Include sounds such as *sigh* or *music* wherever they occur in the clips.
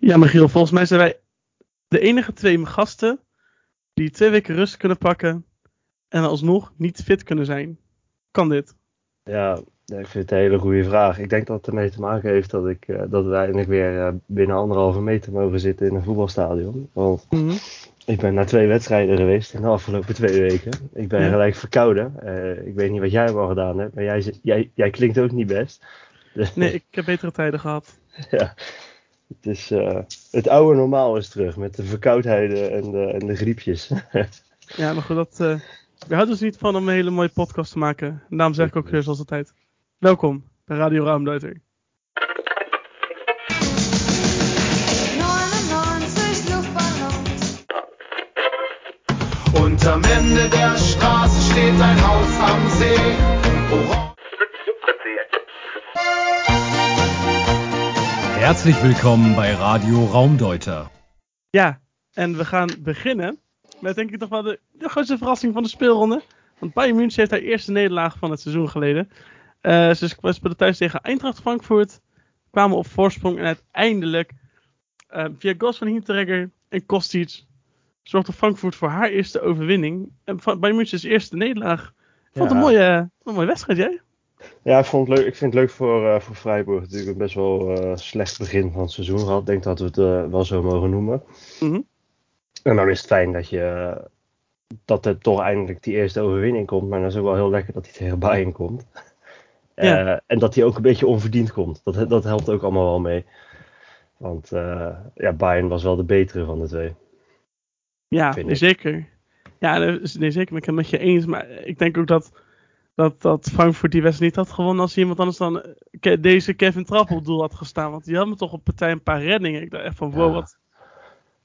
Ja, Michiel, volgens mij zijn wij de enige twee gasten die twee weken rust kunnen pakken en alsnog niet fit kunnen zijn. Kan dit? Ja, ik vind het een hele goede vraag. Ik denk dat het ermee te maken heeft dat, ik, uh, dat we eindelijk weer uh, binnen anderhalve meter mogen zitten in een voetbalstadion. Want mm -hmm. ik ben naar twee wedstrijden geweest in de afgelopen twee weken. Ik ben ja. gelijk verkouden. Uh, ik weet niet wat jij allemaal gedaan hebt, maar jij, jij, jij klinkt ook niet best. Nee, ik heb betere tijden gehad. *laughs* ja, het, is, het oude normaal is terug met de verkoudheden en de, en de griepjes. *laughs* ja, maar goed, dat, we houden dus niet van om een hele mooie podcast te maken. En daarom zeg ik ook weer zoals altijd. Welkom bij Radio Raumdeuter. Unterm Ende der Straße steht ein Haus am See. Herzlich willkommen bij Radio Raumdeuter. Ja, en we gaan beginnen met denk ik toch wel de, de grootste verrassing van de speelronde. Want Bayern München heeft haar eerste nederlaag van het seizoen geleden. Uh, ze speelden thuis tegen Eintracht Frankfurt. Kwamen op voorsprong en uiteindelijk uh, via goals van Hinteregger en Kostic zorgde Frankfurt voor haar eerste overwinning. En Bayern München is eerste nederlaag. Ik vond het een, mooie, een mooie wedstrijd, jij? Ja, ik, vond het leuk. ik vind het leuk voor, uh, voor Freiburg. Natuurlijk een best wel slecht begin van het seizoen gehad. Ik denk dat we het wel zo mogen noemen. Mm -hmm. En dan is het fijn dat je dat er toch eindelijk die eerste overwinning komt. Maar dan is het ook wel heel lekker dat hij tegen Bayern komt. Ja. Uh, en dat hij ook een beetje onverdiend komt. Dat, dat helpt ook allemaal wel mee. Want uh, ja, Bayern was wel de betere van de twee. Ja, zeker. Ja, nee, zeker. Ik ben het met je eens. Maar ik denk ook dat, dat, dat Frankfurt die wedstrijd niet had gewonnen als iemand anders dan deze Kevin Trapp op doel had gestaan. Want die had me toch op partij een paar reddingen. Ik dacht echt van, wow, ja. wat,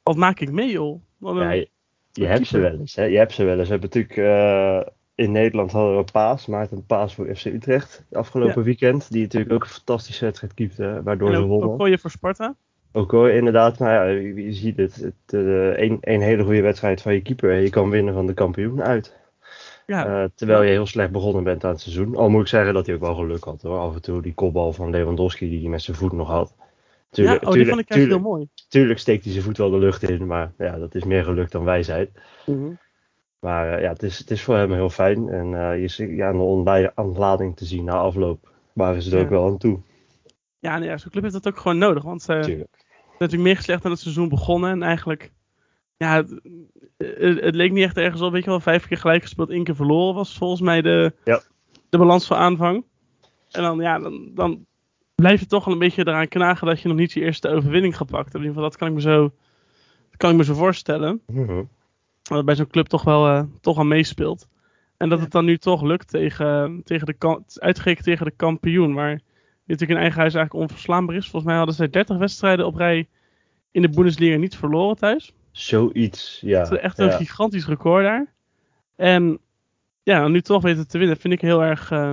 wat maak ik mee, joh? Wat ja, je, je hebt ze wel eens. Hè? Je hebt ze wel eens. We hebben natuurlijk uh, in Nederland hadden we Paas, Maarten Paas voor FC Utrecht afgelopen ja. weekend. Die natuurlijk ook een fantastische wedstrijd keepte, waardoor en ze ook, wonnen. Ook je voor Sparta? Ook hoor, inderdaad. Maar ja, je, ziet het. het uh, een, een hele goede wedstrijd van je keeper. Je kan winnen van de kampioen uit. Ja. Uh, terwijl je heel slecht begonnen bent aan het seizoen. Al moet ik zeggen dat hij ook wel geluk had hoor. Af en toe die kopbal van Lewandowski die hij met zijn voet nog had. Tuurlijk, ja, oh, die vond ik heel mooi. Tuurlijk steekt hij zijn voet wel de lucht in, maar ja, dat is meer geluk dan wijsheid. Mm -hmm. Maar uh, ja, het is, het is voor hem heel fijn. En uh, je ziet ja, een ontlading te zien na afloop, ze er Ja. ook wel aan toe. Ja, nee, zo'n club heeft dat ook gewoon nodig. Want ze zijn Tuurlijk. natuurlijk meer slecht aan het seizoen begonnen. En eigenlijk, ja, het, leek niet echt ergens op. Weet je wel, vijf keer gelijk gespeeld, één keer verloren was volgens mij de, Ja. de balans van aanvang. En dan, ja, dan, dan blijf je toch wel een beetje eraan knagen dat je nog niet je eerste overwinning gepakt hebt. In ieder geval, dat kan ik me zo, kan ik me zo voorstellen. Mhm. Dat bij zo'n club toch wel eh, toch aan meespeelt. En dat het dan nu toch lukt tegen, tegen de uitgerekend tegen de kampioen. Maar die natuurlijk in eigen huis eigenlijk onverslaanbaar is. Volgens mij hadden zij 30 wedstrijden op rij in de Bundesliga niet verloren thuis. Zoiets, ja. Dat is echt een ja. gigantisch record daar. En ja, nu toch weten te winnen vind ik heel erg, eh,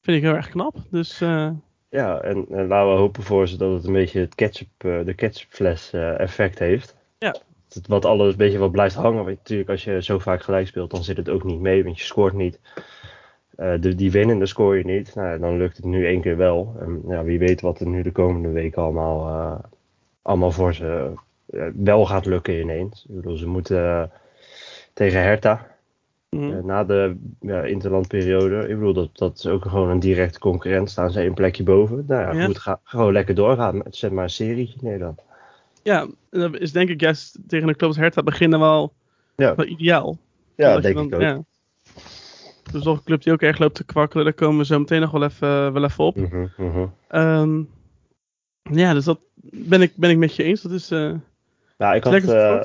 vind ik heel erg knap. Dus eh, Ja, en, en laten we hopen voor ze dat het een beetje het ketchup, eh, de ketchupfles eh, effect heeft. Ja. Dat wat alles een beetje wat blijft hangen. Want natuurlijk, als je zo vaak gelijk speelt, dan zit het ook niet mee, want je scoort niet. De, die winnende scoor je niet. Nou, dan lukt het nu één keer wel. En ja, wie weet wat er nu de komende weken allemaal, allemaal voor ze wel gaat lukken ineens. Ik bedoel, ze moeten eh, tegen Hertha. mhm. Eh, na de ja, interlandperiode. Ik bedoel, dat, dat is ook gewoon een directe concurrent. Staan ze één plekje boven. Nou ja, ga gewoon lekker doorgaan. Zet maar een neer dan. ja, dat is denk ik juist tegen een club als Hertha beginnen wel, Ja, wel ideaal. ja denk dan- ik ook. Ja. Dus een club die ook erg loopt te kwakkelen, daar komen we zo meteen nog wel even, wel even op. Mhm, mhm. Ehm, ja, dus dat ben ik, ben ik met je eens. Dat is eh Nou, ik had, eh,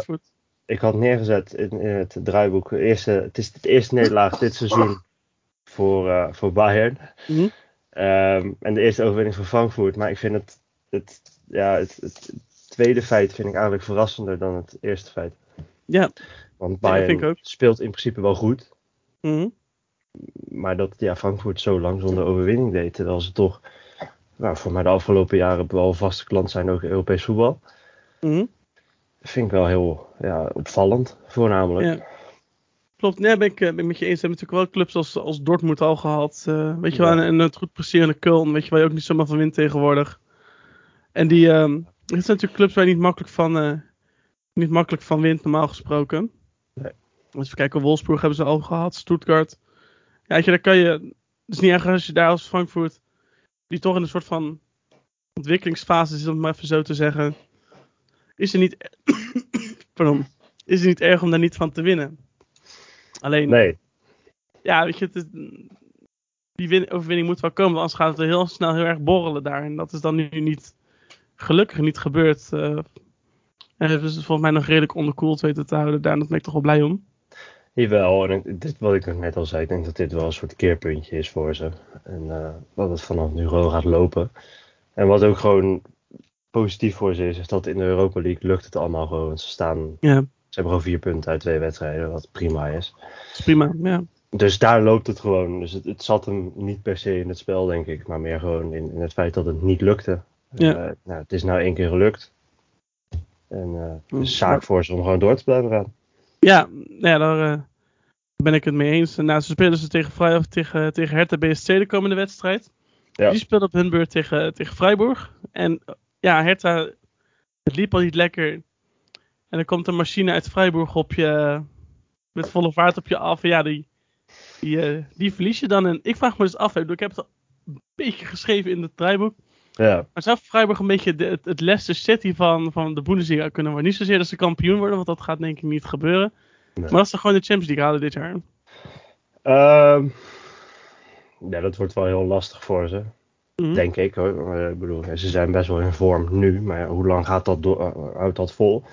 ik had neergezet in, in het draaiboek. Eerste, het is het eerste nederlaag dit seizoen voor, eh, voor Bayern. Mhm. Ehm, en de eerste overwinning voor Frankfurt. Maar ik vind het, het, ja, het, het tweede feit vind ik eigenlijk verrassender dan het eerste feit. Ja, Want Bayern speelt in principe wel goed. mhm. Maar dat ja, Frankfurt zo lang zonder overwinning deed. Terwijl ze toch nou, voor mij de afgelopen jaren wel vaste klant zijn ook in Europees voetbal. Mhm. Vind ik wel heel ja, opvallend, voornamelijk. Ja. Klopt, nee, ben ik, eh, ben ik met je eens. We hebben natuurlijk wel clubs als, als Dortmund al gehad. eh, weet je wel, en, en het goed presterende Köln, weet je wel, je ook niet zomaar van wint tegenwoordig. En die, ehm, zijn natuurlijk clubs waar je niet makkelijk van, eh, niet makkelijk van wint, normaal gesproken. Nee. Als we kijken, Wolfsburg hebben ze al gehad, Stuttgart. Ja, weet je, daar kan je. Het is niet erg als je daar als Frankfurt, die toch in een soort van ontwikkelingsfase zit, om het maar even zo te zeggen. Is er niet. *coughs* Pardon. Is het niet erg om daar niet van te winnen? Alleen, Nee, ja, weet je, het is- die win- overwinning moet wel komen, want anders gaat het er heel snel heel erg borrelen daar. En dat is dan nu niet, gelukkig niet gebeurd. eh en hebben ze volgens mij nog redelijk onderkoeld weten te houden daar. En dat ben ik toch wel blij om. Jawel, en dit, wat ik net al zei, ik denk dat dit wel een soort keerpuntje is voor ze. En eh, dat het vanaf nu gewoon gaat lopen. En wat ook gewoon positief voor ze is, is dat in de Europa League lukt het allemaal gewoon. Ze, staan, Ja, ze hebben gewoon vier punten uit twee wedstrijden, wat prima is. prima. Ja, Dus daar loopt het gewoon. Dus het, het zat hem niet per se in het spel, denk ik, maar meer gewoon in, in het feit dat het niet lukte. Ja. Eh, nou, het is nou één keer gelukt. En het is zaak voor ze om gewoon door te blijven gaan. ja, nou ja daar eh, ben ik het mee eens. En nou, ze spelen ze tegen, Vrij, tegen, tegen Hertha BSC de komende wedstrijd. Ja. Die speelt op hun beurt tegen, tegen Freiburg. En ja, Hertha, het liep al niet lekker. En dan komt een machine uit Freiburg op je, met volle vaart op je af. En ja, die, die, eh, die verlies je dan. En ik vraag me dus af, ik heb het een beetje geschreven in het draaiboek. Ja, Maar zou Freiburg een beetje de, het, het Leicester City van, van de Bundesliga kunnen worden? Niet zozeer dat ze kampioen worden, want dat gaat denk ik niet gebeuren. Nee. Maar dat ze gewoon de Champions League halen dit jaar. Ehm, ja, dat wordt wel heel lastig voor ze. Mhm. Denk ik hoor. Maar, ik bedoel, ze zijn best wel in vorm nu. Maar ja, hoe lang gaat dat door, eh, houdt dat vol?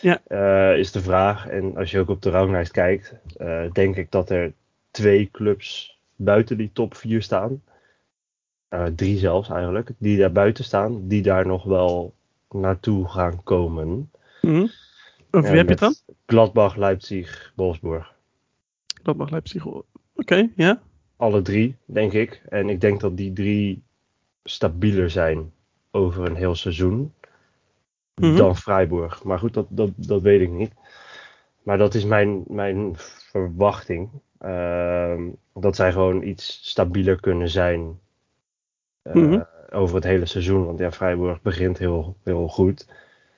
Ja. Eh, is de vraag. En als je ook op de ranglijst kijkt, eh, denk ik dat er twee clubs buiten die top 4 staan. Eh, drie zelfs eigenlijk. Die daar buiten staan. Die daar nog wel naartoe gaan komen. En wie heb je het dan? Gladbach, Leipzig, Wolfsburg. Mag Leipzig. Oké, ja. Alle drie, denk ik. En ik denk dat die drie stabieler zijn over een heel seizoen Mhm. dan Freiburg. Maar goed, dat, dat, dat weet ik niet. Maar dat is mijn, mijn verwachting. Ehm, dat zij gewoon iets stabieler kunnen zijn eh, Mhm. over het hele seizoen. Want ja, Freiburg begint heel, heel goed.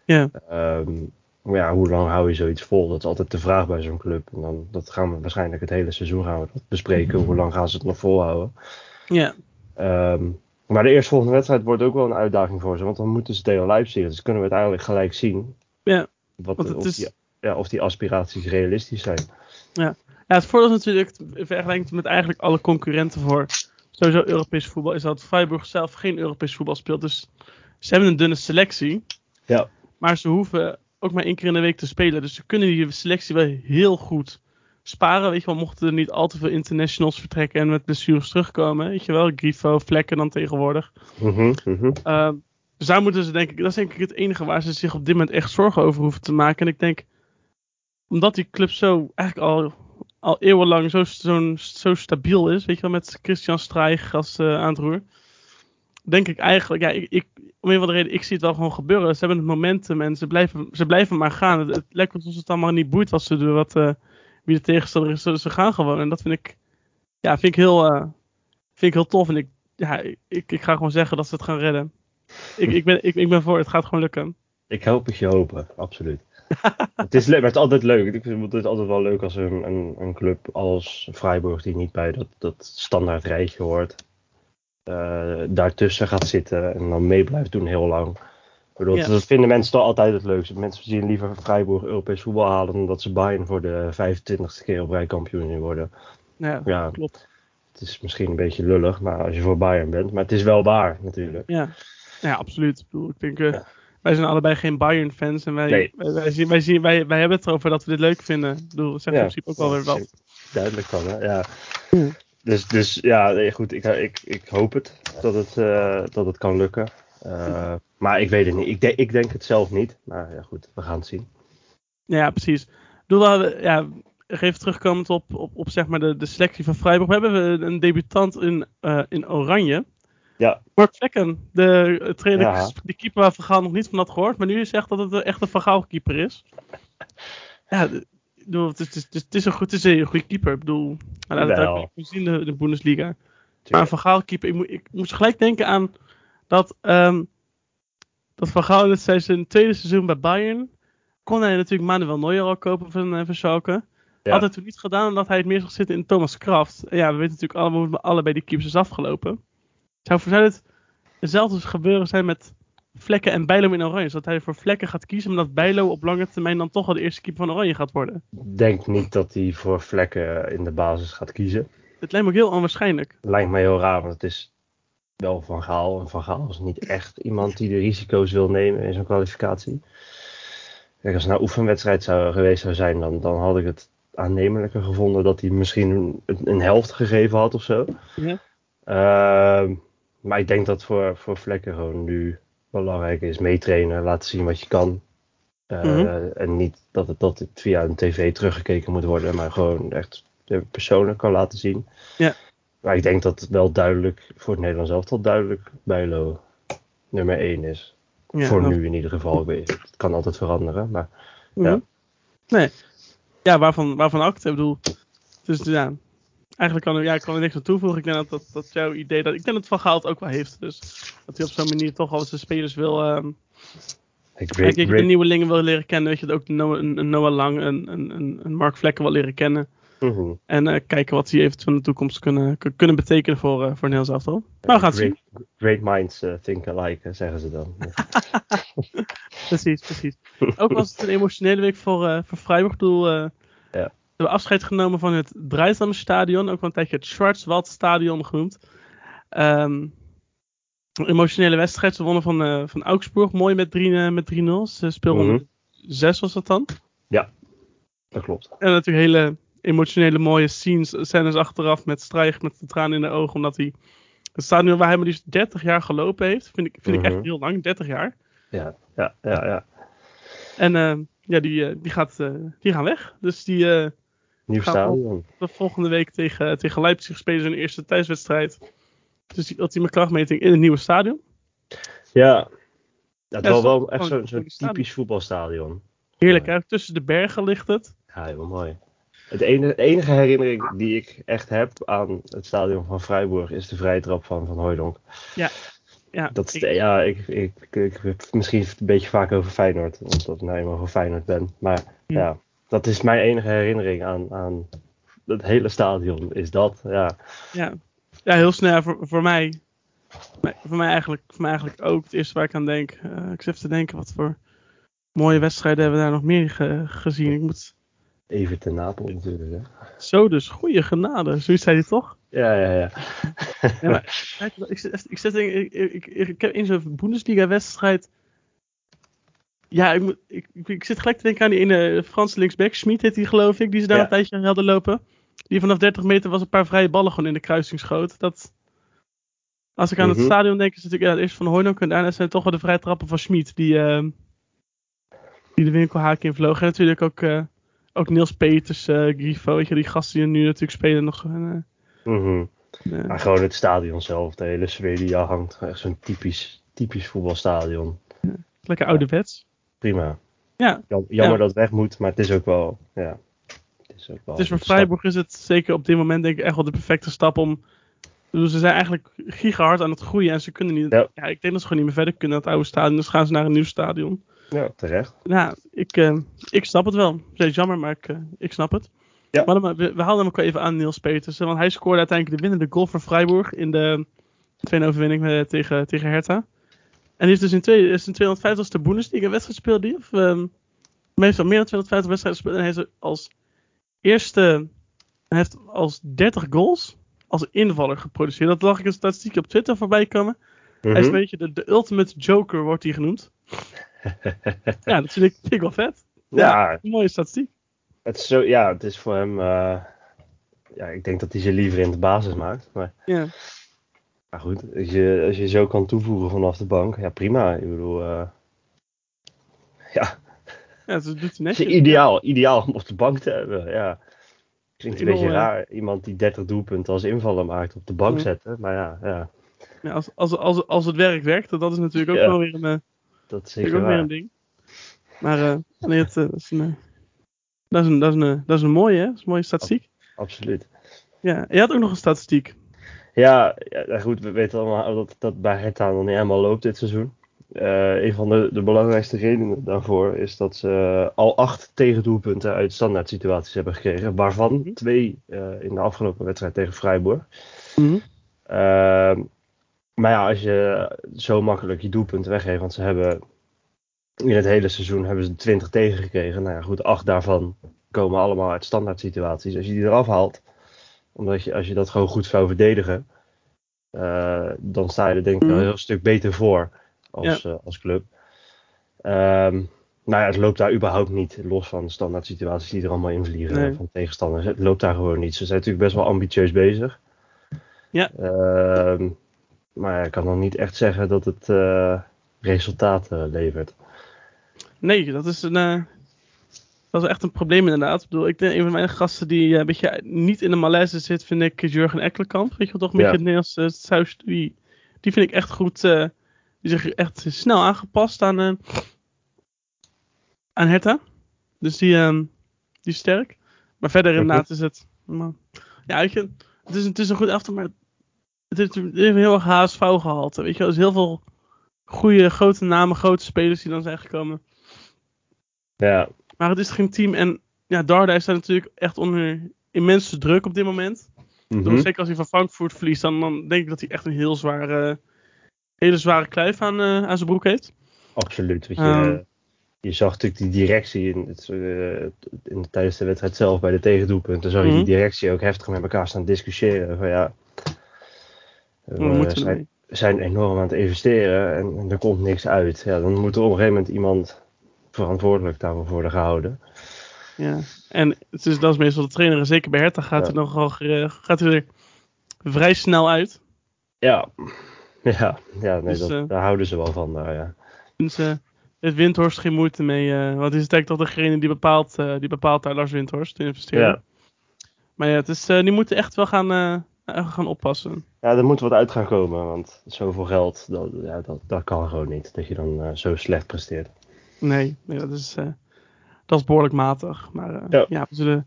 Ja. Ehm, maar ja, hoe lang hou je zoiets vol? Dat is altijd de vraag bij zo'n club. En dan dat gaan we waarschijnlijk het hele seizoen gaan we dat bespreken. Hoe lang gaan ze het nog volhouden? Ja. Ehm, maar de eerstvolgende wedstrijd wordt ook wel een uitdaging voor ze. Want dan moeten ze tegen Leipzig. Dus kunnen we het eigenlijk gelijk zien. Ja, Wat, want het of, is- die, ja, of die aspiraties realistisch zijn. Ja, het voordeel is natuurlijk, in vergelijking met eigenlijk alle concurrenten voor sowieso Europees voetbal, is dat Freiburg zelf geen Europees voetbal speelt. Dus ze hebben een dunne selectie. Ja. Maar ze hoeven ook maar één keer in de week te spelen. Dus ze kunnen die selectie wel heel goed sparen. Weet je wel, mochten er niet al te veel internationals vertrekken en met blessures terugkomen. Weet je wel, Grifo, Vlekken dan tegenwoordig. Ehm, dus daar moeten ze denk ik, dat is denk ik het enige waar ze zich op dit moment echt zorgen over hoeven te maken. En ik denk, omdat die club zo eigenlijk al, al eeuwenlang zo, zo, zo stabiel is, weet je wel, met Christian Streich als eh aan het roer. Denk ik eigenlijk, ja, ik, ik, om een of andere reden, ik zie het wel gewoon gebeuren. Ze hebben het momentum en ze blijven, ze blijven maar gaan. Het, het lijkt alsof het allemaal niet boeit wat ze doen, wat, eh, wie de tegenstander is. Ze gaan gewoon. En dat vind ik, ja, vind ik heel, eh, vind ik heel tof. En ik, ja, ik, ik ga gewoon zeggen dat ze het gaan redden. Ik, ik, ben, ik, ik ben voor, het gaat gewoon lukken. Ik hoop het je hopen, absoluut. *laughs* het is leuk, maar het is altijd leuk. Ik vind het altijd wel leuk als een, een, club als Freiburg, die niet bij dat, dat standaard rijtje hoort, eh, daartussen gaat zitten en dan mee blijft doen heel lang. Ik bedoel, Ja. Dat vinden mensen toch altijd het leukste. Mensen zien liever Freiburg Europees voetbal halen dan dat ze Bayern voor de 25ste keer op rij kampioen worden. Ja, Ja, klopt. het is misschien een beetje lullig, maar als je voor Bayern bent, maar het is wel waar natuurlijk. Ja, ja absoluut. Ik, bedoel, ik denk, eh, wij zijn allebei geen Bayern-fans. En wij, Nee. wij, wij, zien, wij, zien, wij, wij hebben het erover dat we dit leuk vinden. Ik bedoel, dat zegt in principe ook wel weer wat. Duidelijk dan, hè? Ja. Dus, dus ja, nee, goed, ik, ik, ik hoop het dat het, eh, dat het kan lukken. Eh, maar ik weet het niet. Ik, de- ik denk het zelf niet. Maar ja, goed, we gaan het zien. Ja, precies. Ik bedoel, we hadden- ja, even terugkomend op, op, op zeg maar de, de selectie van Freiburg. We hebben een debutant in, eh, in Oranje. Ja. Mark Vlekken, de eh, trainer, Ja. die keeper waar Van Gaal nog niet van had gehoord. Maar nu zegt dat het echt een Van Gaal keeper is. *laughs* Ja, de- ik bedoel, het, is, het, is, het, is een goed, het is een goede keeper. Ik bedoel, laat het ook zien in de, de Bundesliga. Maar Tuurlijk. Van Gaal keeper, ik, ik moest gelijk denken aan dat, ehm, dat Van Gaal seizoen, tweede seizoen bij Bayern kon hij natuurlijk Manuel Neuer al kopen van, uh, van Schalke. Ja. Had hij toen niet gedaan omdat hij het meer zag zitten in Thomas Kraft. En ja, we weten natuurlijk allemaal hoe het met allebei die keepers is afgelopen. Zou voor het hetzelfde gebeuren zijn met Vlekken en Bijlo in Oranje? Dat hij voor Vlekken gaat kiezen, maar dat Bijlo op lange termijn dan toch wel de eerste keeper van Oranje gaat worden. Ik denk niet dat hij voor vlekken in de basis gaat kiezen. Het lijkt me ook heel onwaarschijnlijk. Lijkt mij heel raar, want het is wel Van Gaal. En Van Gaal is niet echt iemand die de risico's wil nemen in zo'n kwalificatie. Kijk, als het nou oefenwedstrijd zou, geweest zou zijn, dan, dan had ik het aannemelijker gevonden dat hij misschien een, een helft gegeven had of zo. Ja. Ehm, maar ik denk dat voor, voor Vlekken gewoon nu belangrijk is meetrainen, laten zien wat je kan. Eh, Mhm. En niet dat het, dat het via een tv teruggekeken moet worden, maar gewoon echt persoonlijk kan laten zien. Ja. Maar ik denk dat het wel duidelijk, voor het Nederlands elftal duidelijk, Bijlo nummer 1 is. Ja, voor nu in ieder geval. Het kan altijd veranderen, maar Mhm. Ja. Nee. Ja, waarvan, waarvan acte? Ik bedoel, dus ja, eigenlijk kan ja, ik kan er niks aan toevoegen. Ik denk dat, dat, dat jouw idee, dat, ik denk dat Van Gaal het ook wel heeft. Dus dat hij op zo'n manier toch al zijn spelers wil, ehm ik kijk, weet, ik de nieuwelingen wil leren kennen. Weet je, dat ook Noah, Noah Lang, een, een, een, een Mark Vlekken wil leren kennen. Mhm. En eh, kijken wat die eventueel in de toekomst kunnen, kunnen betekenen voor, eh voor Nederlands. Maar we gaan het zien. great, great minds eh, think alike, zeggen ze dan. *laughs* *laughs* Precies, precies. Ook was het een emotionele week voor, voor Freiburg. Ik bedoel, Ja. We hebben afscheid genomen van het Dreisam-stadion. Ook wel een tijdje het Schwarzwald-stadion genoemd. Een emotionele wedstrijd. Ze wonnen van, van Augsburg. Mooi met 3 eh, met 3-0. Ze speelden Mhm. 6 was dat dan. Dat klopt. En natuurlijk hele emotionele mooie scenes, scènes achteraf met Strijg met de tranen in de ogen. Omdat hij het stadion waar hij maar liefst 30 jaar gelopen heeft. Vind ik, vind ik echt Mhm. heel lang, 30 jaar. Ja, ja, ja. ja. En eh, ja, die, eh, die, gaat, eh, die gaan weg. Dus die eh, Nieuw stadion. de volgende week tegen, tegen Leipzig spelen ze hun eerste thuiswedstrijd. Dus die ultieme krachtmeting in het nieuwe stadion. Ja. Was zo- wel echt zo'n typisch voetbalstadion. Heerlijk, hè? Tussen de bergen ligt het. Ja, heel mooi. Het enige, de enige herinnering die ik echt heb aan het stadion van Freiburg is de vrije trap van Van Hooijdonk. Ja, Dat is ik- ja, ik, ik, ik, ik heb het misschien een beetje vaak over Feyenoord, omdat ik nou eenmaal van Feyenoord ben. Maar Hm. ja, dat is mijn enige herinnering aan, aan het hele stadion, is dat. Ja, ja. ja, heel snel voor, voor mij. Voor mij, eigenlijk, voor mij eigenlijk ook. Het eerste waar ik aan denk. eh, ik zit te denken, wat voor mooie wedstrijden hebben we daar nog meer ge- gezien. Ik moet... even ten Napel natuurlijk. Hè. Zo dus, goede genade. Zoiets zei hij toch? Ja, ja, ja. Ja, maar, ik, zit, ik, zit, ik, ik, ik, ik heb in zo'n Bundesliga-wedstrijd. Ja, ik, ik, ik, ik zit gelijk te denken aan die ene Franse linksback, Schmid heet die geloof ik, die ze daar Ja. een tijdje hadden lopen. Die vanaf 30 meter was een paar vrije ballen gewoon in de kruising schoot. Dat, als ik aan Mhm. het stadion denk, is het natuurlijk ja, eerst van Hooydonk en daarna zijn het toch wel de vrije trappen van Schmid. Die, eh, die de winkelhaak in vloog. En natuurlijk ook, eh, ook Niels Peters, eh Grifo, weet je, die gasten die nu natuurlijk spelen nog. Eh, eh, Maar gewoon het stadion zelf, de hele sfeer die daar hangt. Echt zo'n typisch, typisch voetbalstadion. lekker ouderwets. Prima. Ja, Jam- Jammer Ja. dat het weg moet, maar het is ook wel. Ja, het is ook wel. Het is voor. Freiburg is het zeker op dit moment denk ik echt wel de perfecte stap om. Ze zijn eigenlijk gigahard aan het groeien en ze kunnen niet. Ja. Ja. ik denk dat ze gewoon niet meer verder kunnen naar het oude stadion. Dus gaan ze naar een nieuw stadion. Ja, terecht. Ja, ik, eh, ik snap het wel. Het is jammer, maar ik, eh, ik snap het. Ja. Maar dan, we, we haalden hem ook even aan Niels Petersen. Want hij scoorde uiteindelijk de winnende goal voor Freiburg in de tweede overwinning eh, tegen, tegen Hertha. En die is dus in, twee, is in 250ste Bundesliga wedstrijd speelde die. Of um, meestal meer dan 250 wedstrijden gespeeld. En hij is er als eerste, hij heeft als 30 goals als invaller geproduceerd. Dat lag ik een statistiek op Twitter voorbij komen. Hij is Mhm. een beetje de, de ultimate joker, wordt hij genoemd. *laughs* ja, dat vind ik, vind ik wel vet. Ja, Een mooie statistiek. het is zo, ja, het is voor hem. eh, ja, ik denk dat hij ze liever in de basis maakt. Maar, Ja. maar goed, als je, als je zo kan toevoegen vanaf de bank, ja prima. Ik bedoel, eh, ja, Ja, dat doet hij het is ideaal, ideaal om op de bank te hebben. Ja. Klinkt een beetje eh, raar, iemand die 30 doelpunten als invaller maakt op de bank Ja. zetten. Maar ja, ja Ja, als, als, als, als het werk werkt, dat is natuurlijk ook wel weer een, dat is zeker ook weer een ding. Maar eh, nee, het, eh, dat, is een, eh, dat, is een, dat, is een, dat is een mooie, hè? Dat is een mooie statistiek. Absoluut. Ja, je had ook nog een statistiek. Ja, ja, goed, we weten allemaal dat dat bij Hertha nog niet helemaal loopt dit seizoen. Eh, een van de, de belangrijkste redenen daarvoor is dat ze al acht tegendoelpunten uit standaard situaties hebben gekregen. Waarvan Mhm. twee eh, in de afgelopen wedstrijd tegen Freiburg. Ehm, maar ja, als je zo makkelijk je doelpunten weggeeft, want ze hebben in het hele seizoen hebben ze 20 tegengekregen. Nou ja, goed, acht daarvan komen allemaal uit standaard situaties. Als je die eraf haalt, omdat je, als je dat gewoon goed zou verdedigen, eh, dan sta je er denk ik wel een Mhm. heel stuk beter voor als, eh, als club. Ehm nou ja, het loopt daar überhaupt niet, los van de standaard situaties die er allemaal in vliegen Nee. van tegenstanders. Het loopt daar gewoon niet. Ze zijn natuurlijk best wel ambitieus bezig. Ja. Ehm, maar ik kan nog niet echt zeggen dat het eh resultaten levert. Nee, dat is een. eh, dat is echt een probleem inderdaad. Ik bedoel, ik denk een van mijn gasten die eh, een beetje niet in de malaise zit, vind ik Jurgen Ekkelenkamp. Weet je wel, toch een Ja. beetje het Nederlands eh. Die, die vind ik echt goed. eh, die zich echt snel aangepast aan, eh, aan Hertha. Dus die, ehm, die is sterk. Maar verder inderdaad is het. maar- ja, weet je, het is, het is een goed elftal, maar het heeft, het een heel erg HSV gehalte. Weet je er is heel veel goede, grote namen, grote spelers die dan zijn gekomen. Ja, Maar het is geen team. En ja, Darda is daar natuurlijk echt onder immense druk op dit moment. Mhm. Zeker als hij van Frankfurt verliest, dan, dan denk ik dat hij echt een heel zware, hele zware kluif aan, eh, aan zijn broek heeft. absoluut. Weet je, Ehm. eh, je zag natuurlijk die directie in het, eh, in, tijdens de wedstrijd zelf bij de tegendoelpunten. Zag je Mhm. die directie ook heftig met elkaar staan discussiëren. Van ja, we zijn, enorm aan het investeren en, en er komt niks uit. Ja, dan moet er op een gegeven moment iemand verantwoordelijk daarvoor worden gehouden. Ja. En het is, dat is meestal de trainer. En zeker bij Hertha gaat Ja. hij nogal gaat hij er vrij snel uit. Ja, ja, ja nee, Dus, dat, eh, daar houden ze wel van. Daar, ja. Dus eh heeft Windhorst geen moeite mee. eh want hij is eigenlijk toch degene die bepaalt, die bepaalt daar Lars Windhorst te investeren. Ja. Maar ja, het is, die moeten echt wel gaan, gaan oppassen. Ja, er moet wat uit gaan komen, want zoveel geld, dat, ja, dat, dat kan gewoon niet. Dat je dan eh, zo slecht presteert. Nee, nee dat, is, eh, dat is behoorlijk matig. Maar eh, Ja. ja. we zullen.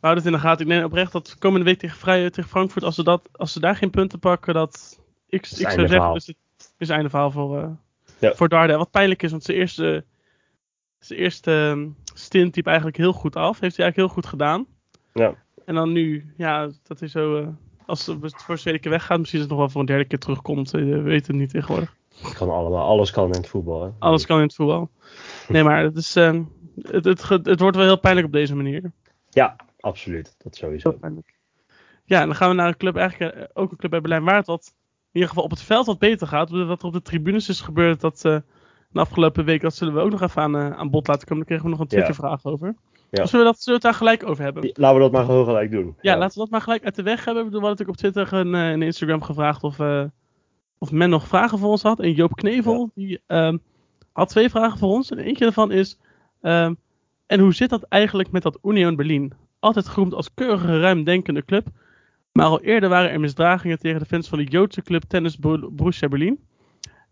We houden het in de gaten. Ik denk oprecht dat komende week tegen, Vrij, tegen Frankfurt, als ze, dat, als ze daar geen punten pakken, dat ik, ik zou zeggen, is het is einde verhaal voor, Ja. voor Darden. Wat pijnlijk is, want zijn eerste, zijn eerste ehm, stint liep eigenlijk heel goed af. Heeft hij eigenlijk heel goed gedaan. Ja. En dan nu, ja, dat hij zo, als het voor de tweede keer weggaat, misschien is het nog wel voor een derde keer terugkomt. eh, We weten het niet tegenwoordig. Het kan allemaal, alles kan in het voetbal. Hè? Alles kan in het voetbal. *laughs* Nee, maar het, is, ehm, het, het, wordt wel heel pijnlijk op deze manier. Ja, absoluut. Dat sowieso. Ja, en dan gaan we naar een club, eigenlijk eh, ook een club bij Berlijn, waar het wat, in ieder geval op het veld wat beter gaat. Wat er op de tribunes is gebeurd dat, eh, de afgelopen week, dat zullen we ook nog even aan, eh, aan bod laten komen. Daar kregen we nog een Ja. Twitter-vraag over. Ja. Dus zullen we, dat, zullen we het daar gelijk over hebben? Ja, Laten we dat maar gewoon gelijk doen. laten we dat maar gelijk uit de weg hebben. Ik bedoel, we hadden natuurlijk op Twitter en eh, Instagram gevraagd of, eh, of men nog vragen voor ons had. En Joop Knevel, die ehm, had twee vragen voor ons. En eentje daarvan is, ehm, en hoe zit dat eigenlijk met dat Union Berlin? Altijd geroemd als keurige, ruimdenkende club. Maar al eerder waren er misdragingen tegen de fans van de Joodse club Tennis Bor- Borussia Berlin.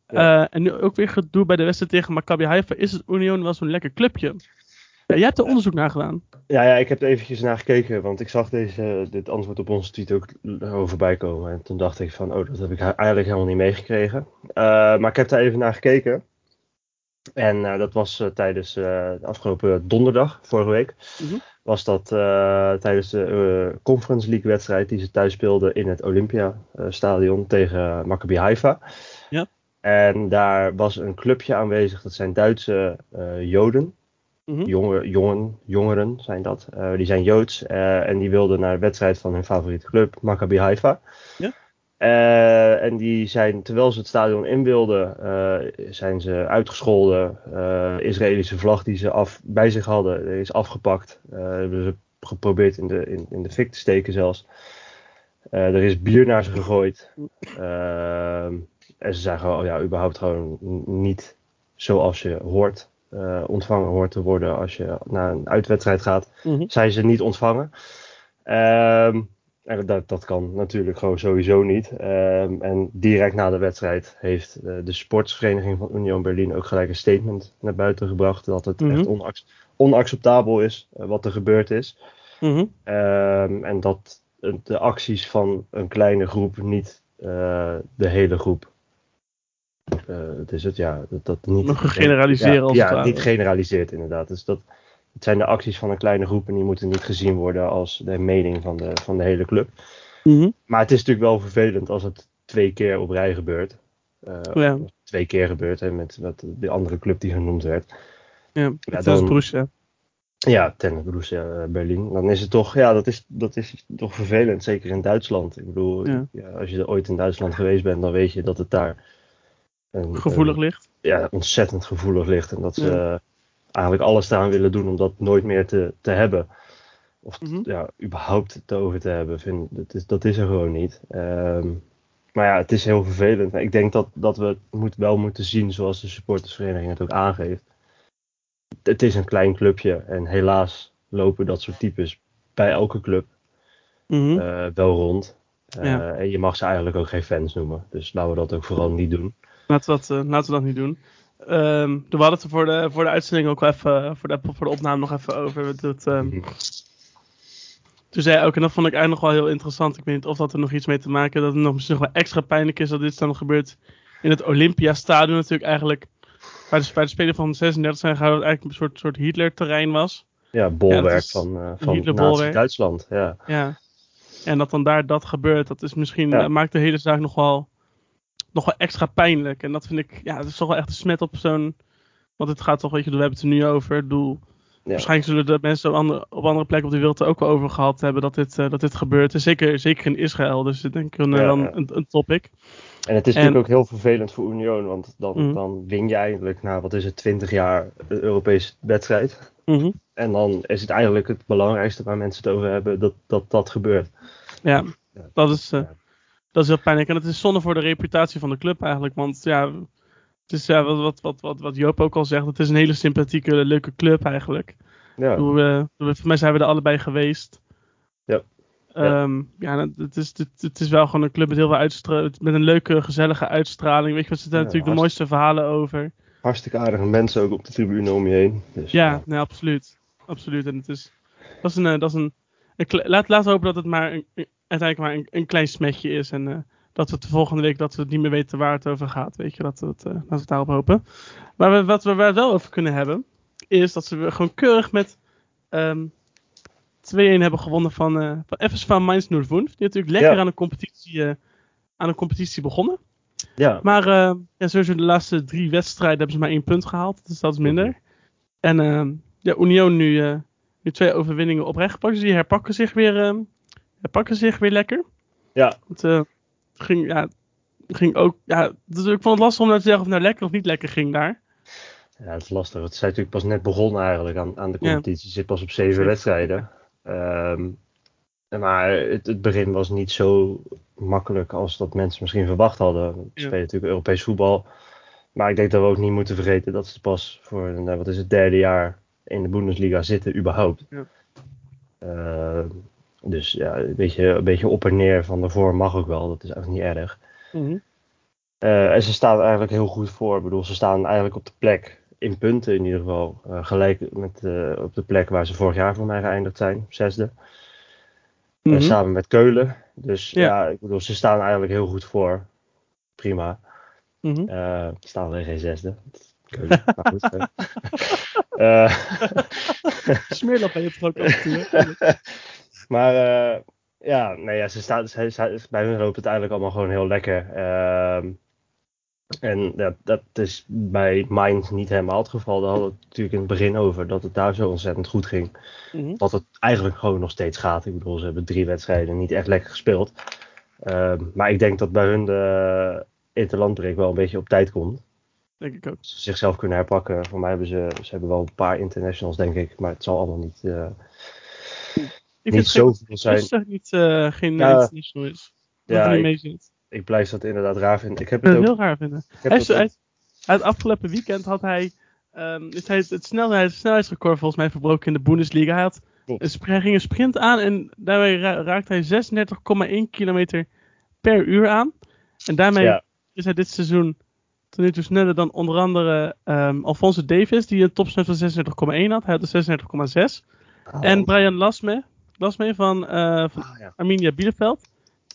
Ja. Eh, en nu ook weer gedoe bij de wedstrijd tegen Maccabi Haifa. Is het Union wel zo'n lekker clubje? Ja, jij hebt er onderzoek naar gedaan. Ja, ja, ik heb er eventjes naar gekeken, want ik zag deze, dit antwoord op onze tweet ook voorbij komen. En toen dacht ik van, oh, dat heb ik eigenlijk helemaal niet meegekregen. Eh, maar ik heb daar even naar gekeken. En eh, dat was eh, tijdens eh, de afgelopen donderdag, vorige week. Mhm. Was dat eh, tijdens de eh, Conference League wedstrijd die ze thuis speelden in het Olympia eh, stadion tegen Maccabi Haifa. Ja. En daar was een clubje aanwezig, dat zijn Duitse eh, Joden. Mhm. Jonge, jongen, jongeren zijn dat. Eh, die zijn Joods eh, en die wilden naar de wedstrijd van hun favoriete club, Maccabi Haifa. Ja. Eh, en die zijn, terwijl ze het stadion in wilden, zijn ze uitgescholden. Israëlische vlag die ze af, bij zich hadden, is afgepakt. Hebben ze geprobeerd in de, in, in de fik te steken zelfs. Er is bier naar ze gegooid. En ze zijn gewoon, oh ja, überhaupt gewoon niet zoals je hoort eh, ontvangen hoort te worden als je naar een uitwedstrijd gaat, Mhm. zijn ze niet ontvangen. Ehm, en dat, dat kan natuurlijk gewoon sowieso niet. Ehm, en direct na de wedstrijd heeft eh, de sportsvereniging van Union Berlin ook gelijk een statement naar buiten gebracht dat het Mhm. echt onac- onacceptabel is eh, wat er gebeurd is. Mhm. Ehm, en dat de acties van een kleine groep niet de hele groep het is het, ja. Dat, dat niet, Nog generaliseren ja, als ja, het niet generaliseerd inderdaad. Dus dat, het zijn de acties van een kleine groep en die moeten niet gezien worden als de mening van de, van de hele club. Mhm. Maar het is natuurlijk wel vervelend als het twee keer op rij gebeurt. Eh, Ja. of Twee keer gebeurt hè, met, met de andere club die genoemd werd. Ja, Ja, dan- Borussia. Ja, Tennis Borussia eh, Berlin. Dan is het toch, ja, dat is, dat is toch vervelend. Zeker in Duitsland. Ik bedoel, Ja. ja, als je er ooit in Duitsland geweest bent, dan weet je dat het daar een, Gevoelig ligt. ja, ontzettend gevoelig ligt. En dat ze Ja. eh, eigenlijk alles eraan willen doen om dat nooit meer te, te hebben. Of Mhm. ja, überhaupt het over te hebben. Vind, dat, is, dat is er gewoon niet. Ehm, maar ja, het is heel vervelend. Ik denk dat, dat we het moet, wel moeten zien zoals de supportersvereniging het ook aangeeft. Het is een klein clubje en helaas lopen dat soort types bij elke club Mhm. eh, wel rond. Eh, Ja. En je mag ze eigenlijk ook geen fans noemen. Dus laten we dat ook vooral niet doen. Laten, we dat, eh, laten we dat niet doen. Ehm, we hadden het er voor de, voor de uitzending ook wel even, voor de, voor de opname nog even over. Dat, ehm. Toen zei ook, en dat vond ik eigenlijk nog wel heel interessant. Ik weet niet of dat er nog iets mee te maken heeft. Dat het nog misschien nog wel extra pijnlijk is dat dit dan gebeurt in het Olympiastadion. Natuurlijk eigenlijk, waar de, waar de Spelen van 36 zijn gehouden, dat eigenlijk een soort, soort Hitler-terrein was. Ja, bolwerk Ja, van, eh van. Nazi-Duitsland. Ja. Ja. En dat dan daar dat gebeurt, dat is misschien, Ja. maakt de hele zaak nog wel, nog wel extra pijnlijk. En dat vind ik, ja, dat is toch wel echt een smet op zo'n, want het gaat toch, weet je, we hebben het er nu over. Ik bedoel, Ja. Waarschijnlijk zullen de mensen op andere, op andere plekken op de wereld er ook wel over gehad hebben dat dit, eh, dat dit gebeurt. En zeker, zeker in Israël, dus dat denk ik een, Ja, wel ja. een, een topic. En het is En- natuurlijk ook heel vervelend voor Union, want dan, Mhm. dan win je eindelijk na, wat is het, 20 jaar een Europese wedstrijd. Mhm. En dan is het eigenlijk het belangrijkste waar mensen het over hebben, dat dat, dat gebeurt. Ja, dat is, eh. Dat is heel pijnlijk. En het is zonde voor de reputatie van de club eigenlijk. Want ja, het is ja, wat, wat, wat, wat, wat Joop ook al zegt, het is een hele sympathieke, leuke club eigenlijk. Ja, eh, voor mij zijn we er allebei geweest. Ja. Ehm, ja, nou, het is, het, het is wel gewoon een club met heel veel uitstra- met een leuke, gezellige uitstraling. Weet je, wat zitten Ja, natuurlijk de mooiste verhalen over. hartstikke aardige mensen ook op de tribune om je heen. Dus, Ja, nee, absoluut. Absoluut. En het is, dat is een, eh, dat is een, laat, laat hopen dat het maar een- uiteindelijk maar een, een klein smetje is. En eh, dat we de volgende week dat we het niet meer weten waar het over gaat. Weet je, dat we het, eh, laten we het daarop hopen. Maar we, wat we wel over kunnen hebben, is dat ze gewoon keurig met ehm 2-1 hebben gewonnen van, eh van FSV Mainz 05. Die natuurlijk lekker Ja. aan de competitie, aan de competitie begonnen. ja, Maar ja, sowieso de laatste drie wedstrijden hebben ze maar één punt gehaald. Dus dat is minder. En eh, ja, Union nu, nu twee overwinningen op rij gepakt. Dus die herpakken zich weer, eh, herpakken zich weer lekker. ja, Het eh, ging, ja, ging ook... Ja, dus ik vond het lastig om nou te zeggen of het nou lekker of niet lekker ging daar. ja, het is lastig. Het is natuurlijk pas net begonnen eigenlijk aan, aan de Ja. competitie. Je zit pas op zeven wedstrijden. Ehm, maar het, het begin was niet zo makkelijk als dat mensen misschien verwacht hadden. We Ja. spelen natuurlijk Europees voetbal. Maar ik denk dat we ook niet moeten vergeten dat ze pas voor een, eh, wat is het, derde jaar in de Bundesliga zitten überhaupt. Ja. Ehm, dus ja, een beetje, een beetje op en neer van daarvoor mag ook wel. Dat is eigenlijk niet erg. Eh, en ze staan eigenlijk heel goed voor. Ik bedoel, ze staan eigenlijk op de plek, in punten in ieder geval, eh, gelijk met eh, op de plek waar ze vorig jaar voor mij geëindigd zijn, zesde. Mhm. samen met Keulen. Dus Ja. ja. ik bedoel, ze staan eigenlijk heel goed voor. Prima. Mhm. Eh, ze staan alleen geen zesde. Keulen, *laughs* maar goed. Smeerlap je toch ook *laughs* maar eh, ja, nee, ja, ze staan, ze, ze- bij hun loopt het eigenlijk allemaal gewoon heel lekker. Ehm, en ja, dat is bij Mainz niet helemaal het geval. Daar hadden we het natuurlijk in het begin over dat het daar zo ontzettend goed ging. Mhm. Dat het eigenlijk gewoon nog steeds gaat. Ik bedoel, ze hebben drie wedstrijden niet echt lekker gespeeld. Ehm, maar ik denk dat bij hun de interlandbreek wel een beetje op tijd komt. Denk ik ook. Ze zichzelf kunnen herpakken. Voor mij hebben ze, ze hebben wel een paar internationals, denk ik. Maar het zal allemaal niet, eh, Ik niet vind het zoveel zijn. dat niet, eh, geen Ja. international is. Dat Ja, er niet mee zit. Ik blijf dat inderdaad raar vinden. Ik heb het ook. het heel raar vinden. Hij is, hij- het afgelopen weekend had hij, ehm, is hij het, het, snelheid, het snelheidsrecord volgens mij verbroken in de Bundesliga. Hij, had hij ging een sprint aan en daarmee ra- raakte hij 36,1 kilometer per uur aan. En daarmee Ja. is hij dit seizoen tot nu toe sneller dan onder andere ehm, Alfonso Davis, die een topsnelheid van 36,1 had. Hij had een 36,6. En Brian Lasme, Lasme van, eh, van Ah, ja. Arminia Bielefeld.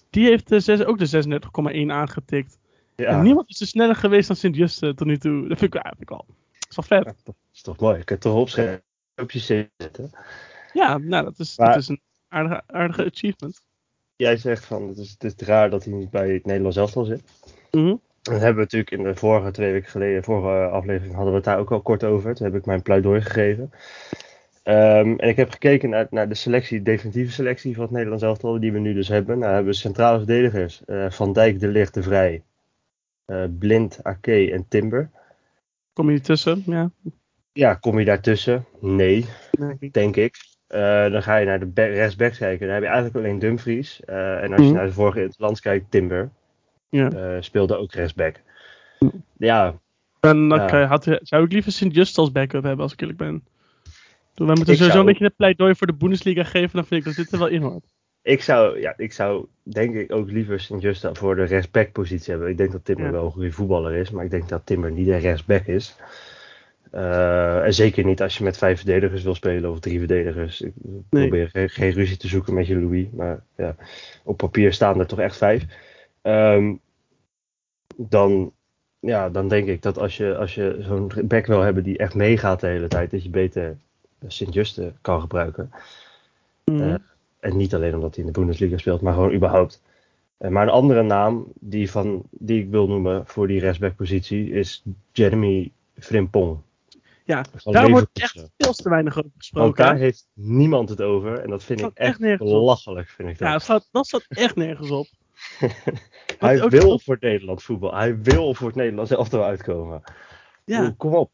Die heeft zes, ook de 36,1 aangetikt. Ja, En niemand is zo sneller geweest dan Sint-Just tot nu toe. Dat vind ik, ja, vind ik wel. Dat is wel vet. dat is toch mooi. Ik het toch opschrijven op je zetten. Ja, nou, dat is, Maar- dat is een aardige, aardige achievement. Jij zegt van, het is, het is raar dat hij niet bij het Nederlands elftal zit. Mhm. Dat hebben we natuurlijk in de vorige twee weken geleden, vorige aflevering, hadden we het daar ook al kort over. Toen heb ik mijn pleidooi gegeven. Ehm, en ik heb gekeken naar, naar de selectie, de definitieve selectie van het Nederlands elftal, die we nu dus hebben. Nou, hebben we centrale verdedigers. eh, van Dijk, De Ligt, De Vrij, eh, Blind, Ake en Timber. Kom je tussen? Ja. Ja, kom je daartussen? Nee, denk ik. denk ik. Eh, dan ga je naar de rechtsbacks kijken. Dan heb je eigenlijk alleen Dumfries. En als je Mhm. naar de vorige interlands kijkt, Timber. Ja. speelde ook rechtsback. Ja, En dan Ja. had, zou ik liever Sint-Just als backup hebben, als ik eerlijk ben. Wij moeten sowieso zou- een beetje een pleidooi voor de Bundesliga geven. Dan vind ik dat dit er wel in hoort. ik zou, ja, ik zou denk ik ook liever Sint-Justa voor de rechtsback positie hebben. Ik denk dat Timber Ja. wel een goede voetballer is. Maar ik denk dat Timber niet een rechtsback is. Eh, en zeker niet als je met vijf verdedigers wil spelen of drie verdedigers. Ik probeer geen, geen ruzie te zoeken met je Louis. Maar ja, op papier staan er toch echt vijf. Ehm, dan, ja, dan denk ik dat als je, als je zo'n back wil hebben die echt meegaat de hele tijd, dat je beter Sint-Juste kan gebruiken. Mhm. Eh, en niet alleen omdat hij in de Bundesliga speelt, maar gewoon überhaupt. Eh, maar een andere naam die, van, die ik wil noemen voor die rechtsbackpositie is Jeremy Frimpong. ja, daar wordt echt veel te weinig over Want gesproken. daar hè? heeft niemand het over. En dat vind ik echt op. belachelijk. Vind ik dat. Ja, dat staat, dat staat echt nergens op. *laughs* hij ook- wil voor het Nederlands voetbal. Hij wil voor het Nederlands elftal uitkomen. Ja, kom op.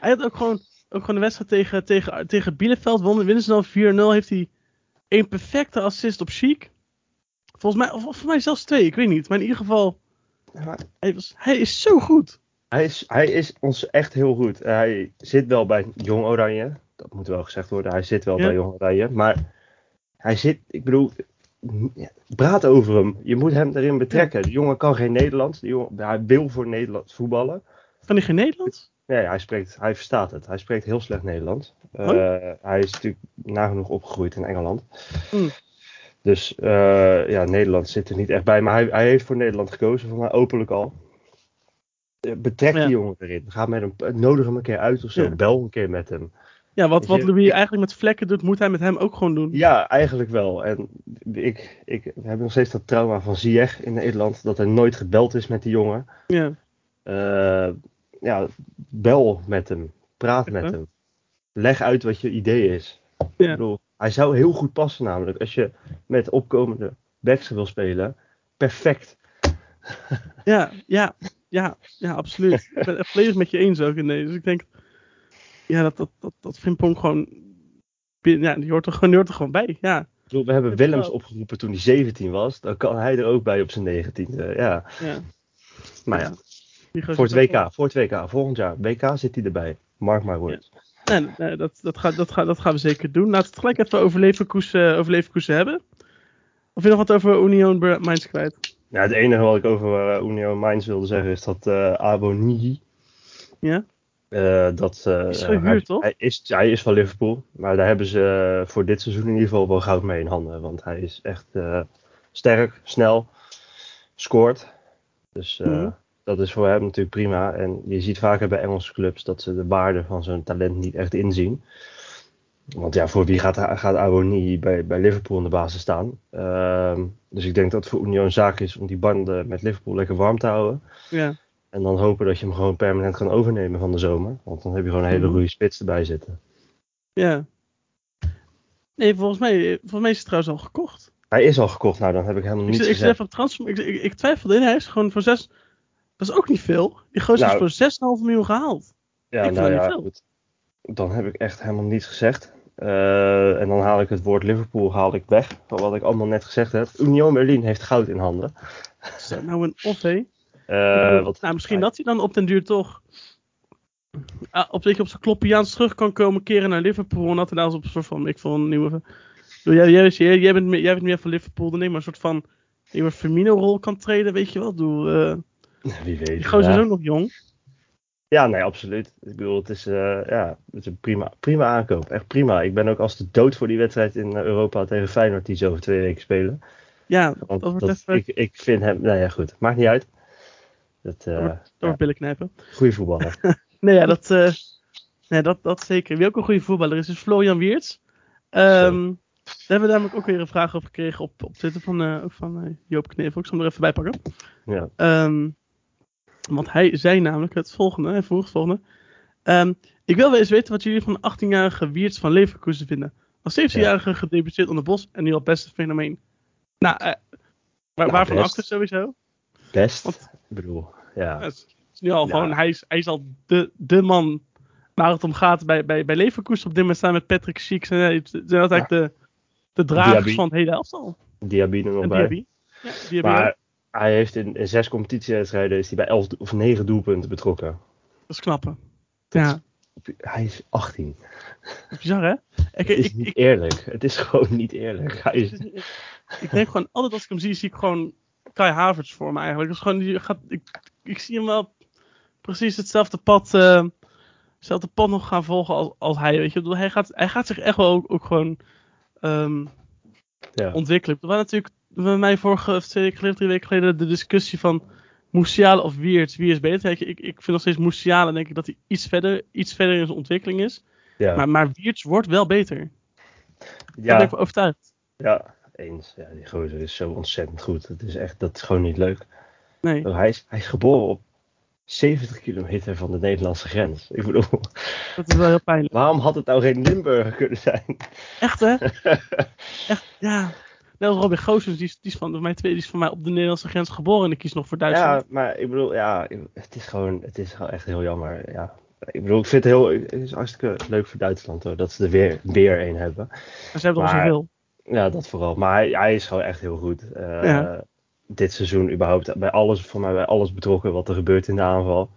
hij had ook gewoon, ook gewoon de wedstrijd tegen, tegen, tegen Bielefeld. Wonnen, winnen ze dan 4-0. Heeft hij een perfecte assist op Chic. Volgens mij, of volgens mij zelfs twee, ik weet niet. Maar in ieder geval, hij, was, hij is zo goed. Hij is, hij is ons echt heel goed. Hij zit wel bij Jong Oranje. Dat moet wel gezegd worden. Hij zit wel Ja. bij Jong Oranje. Maar hij zit, ik bedoel, praat over hem. Je moet hem erin betrekken. De jongen kan geen Nederlands. De jongen, hij wil voor Nederland voetballen. Kan hij geen Nederlands? Nee, hij, spreekt, hij verstaat het. Hij spreekt heel slecht Nederlands. Eh, Oh. Hij is natuurlijk nagenoeg opgegroeid in Engeland. Hmm. Dus eh, ja, Nederland zit er niet echt bij. Maar hij, hij heeft voor Nederland gekozen, voor mij openlijk al. Eh, Betrek Ja. die jongen erin. Ga met hem, eh, nodig hem een keer uit of zo. Ja. Bel een keer met hem. Ja, wat, wat Louis eigenlijk met vlekken doet, moet hij met hem ook gewoon doen. Ja, eigenlijk wel. En ik, ik, we hebben nog steeds dat trauma van Ziyech in Nederland. Dat er nooit gebeld is met die jongen. Ja. Eh, ja, bel met hem. Praat met hem. Leg uit wat je idee is. Ja. Ik bedoel, hij zou heel goed passen namelijk. Als je met opkomende backs wil spelen. Perfect. Ja, ja, ja, ja, absoluut. ik ben het volledig met je eens ook in deze. Dus ik denk, ja, dat, dat, dat, dat Frimpong gewoon, ja, die hoort er gewoon, die hoort er gewoon bij. Ja, Ik bedoel, we hebben Willems opgeroepen toen hij 17 was. Dan kan hij er ook bij op zijn 19e. Ja, ja. maar ja. Voor het WK. Voor het WK. Volgend jaar. WK zit hij erbij. Mark my words. Nee, nee dat, dat, gaat, dat, gaat, dat gaan we zeker doen. Laten we het gelijk even over Leverkusen, over Leverkusen hebben. Of je nog wat over Union Mainz kwijt? Ja, het enige wat ik over uh, Union Mainz wilde zeggen is dat uh, Abonigi. Ja? Uh, dat, uh, Is hij, toch? Hij is, hij is van Liverpool. Maar daar hebben ze voor dit seizoen in ieder geval wel goud mee in handen. Want hij is echt sterk, snel, scoort. Dus mm -hmm. Dat is voor hem natuurlijk prima. En je ziet vaker bij Engelse clubs dat ze de waarde van zo'n talent niet echt inzien. Want ja, voor wie gaat, gaat Awoni bij, bij Liverpool in de basis staan? Uh, dus ik denk dat het voor Union een zaak is om die banden met Liverpool lekker warm te houden. Ja. En dan hopen dat je hem gewoon permanent kan overnemen van de zomer. Want dan heb je gewoon een hele Mhm. goede spits erbij zitten. Ja. Nee, volgens mij, volgens mij is het trouwens al gekocht. Hij is al gekocht, nou dan heb ik helemaal Ik, niets ik gezegd. even transfer. Ik, ik, ik twijfelde in. Hij is gewoon voor zes. Dat is ook niet veel. Die gozer Nou. is voor 6,5 miljoen gehaald. Ja, ik nou ja, niet veel. goed. Dan heb ik echt helemaal niets gezegd. Eh, en dan haal ik het woord Liverpool haal ik weg. Van wat ik allemaal net gezegd heb. Union Berlin heeft goud in handen. Is dat nou een off, hé? *laughs* Eh, wat, nou, misschien dat hij dan op den duur toch. ah, op, zich op zijn kloppiaans terug kan komen keren naar Liverpool. En dat hij daar op een soort van. Ik vond een nieuwe. Jij, jij, jij, jij, bent, meer- jij bent meer van Liverpool dan ik, maar een soort van. nieuwe Firmino-rol kan treden, weet je wel. Eh, *laughs* wie weet. die gozer is ook nog jong. Ja, nee, absoluut. Ik bedoel, het is, eh, ja, het is een prima, prima aankoop. Echt prima. Ik ben ook als de dood voor die wedstrijd in Europa tegen Feyenoord die ze over twee weken spelen. Ja, Want dat wordt dat, even. ik, ik vind hem, nou ja, goed. Maakt niet uit. Dat, eh, Door, door ja, billen knijpen. goede voetballer. *laughs* Nee, ja, dat, eh, nee, dat, dat zeker. Wie ook een goede voetballer is, is Florian Wiertz. Ehm, daar hebben we namelijk ook weer een vraag over gekregen op, op Twitter van, van Joop Knevel. Ik zal hem er even bij pakken. ja. Ehm, want hij zei namelijk het volgende. Hij vroeg het volgende. Ehm, ik wil wel eens weten wat jullie van de 18-jarige Wiertz van Leverkusen vinden. Als 17-jarige gedebuteerd onder Bos en nu al beste fenomeen. Nou, eh, waar, Nou, waarvan best. achter sowieso? Best. Want- Ik bedoel, ja. Het is nu al Ja. gewoon, hij is, hij is al de, de man waar het om gaat bij, bij, bij Leverkusen op dit moment staan met Patrick Schieks. En hij zijn dat eigenlijk de, de dragers Diaby. van het hele elftal. Diaby er nog bij. Ja. Maar hij heeft in, in zes competitiewedstrijden is hij bij elf of negen doelpunten betrokken. Dat is knap? Ja, Hij is 18. dat is bizar, hè? Ik, Het is ik, niet ik, eerlijk. Het is gewoon niet eerlijk. Hij is, ik denk gewoon, altijd als ik hem zie, zie ik gewoon Kai Havertz voor me eigenlijk. Dat is gewoon, die gaat, ik, ik zie hem wel precies hetzelfde pad, eh, hetzelfde pad nog gaan volgen als, als hij. Weet je, Ik bedoel, hij gaat, hij gaat zich echt wel ook, ook gewoon ehm, ja. ontwikkelen. Er was natuurlijk bij mij vorige of twee weken drie weken geleden de discussie van Musiala of Wiertz. Wie is beter? Ik, ik vind nog steeds Musiala, denk ik dat hij iets verder, iets verder in zijn ontwikkeling is. Ja. Maar, maar Wiertz wordt wel beter. Daar ben ja, ik overtuigd. ja, eens. Ja, die gozer is zo ontzettend goed. Het is echt, dat is gewoon niet leuk. Nee. Oh, Hij is, hij is geboren op 70 kilometer van de Nederlandse grens. Ik bedoel, Dat is wel heel pijnlijk. waarom had het nou geen Limburger kunnen zijn? Echt hè? *laughs* Echt, ja. Net als Robin Goossens, die, is- die, is van, mij die is van mij op de Nederlandse grens geboren en die kiest nog voor Duitsland. Ja, maar ik bedoel, ja, het is gewoon, het is gewoon echt heel jammer. Ja. Ik bedoel, ik vind het heel, het is hartstikke leuk voor Duitsland hoor, dat ze er weer, weer een hebben. Maar ze hebben er al zoveel. Ja, dat vooral. Maar hij, hij is gewoon echt heel goed. Eh, Ja. Dit seizoen überhaupt bij alles, voor mij bij alles betrokken wat er gebeurt in de aanval.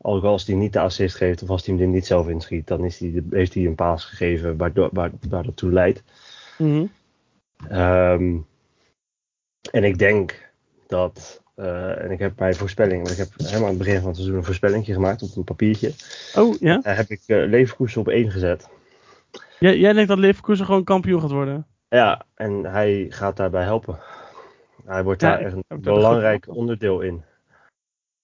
Ook als hij niet de assist geeft of als hij hem er niet zelf inschiet, dan is hij, heeft hij een paas gegeven waardoor, waar, waar dat toe leidt. Mhm. Ehm, en ik denk dat, eh, en ik heb bij voorspelling, want ik heb helemaal aan het begin van het seizoen een voorspellingje gemaakt op een papiertje. Oh ja? Daar heb ik eh Leverkusen op één gezet. Jij, jij denkt dat Leverkusen gewoon kampioen gaat worden? Ja, en hij gaat daarbij helpen. Hij wordt Ja, daar echt een belangrijk onderdeel in.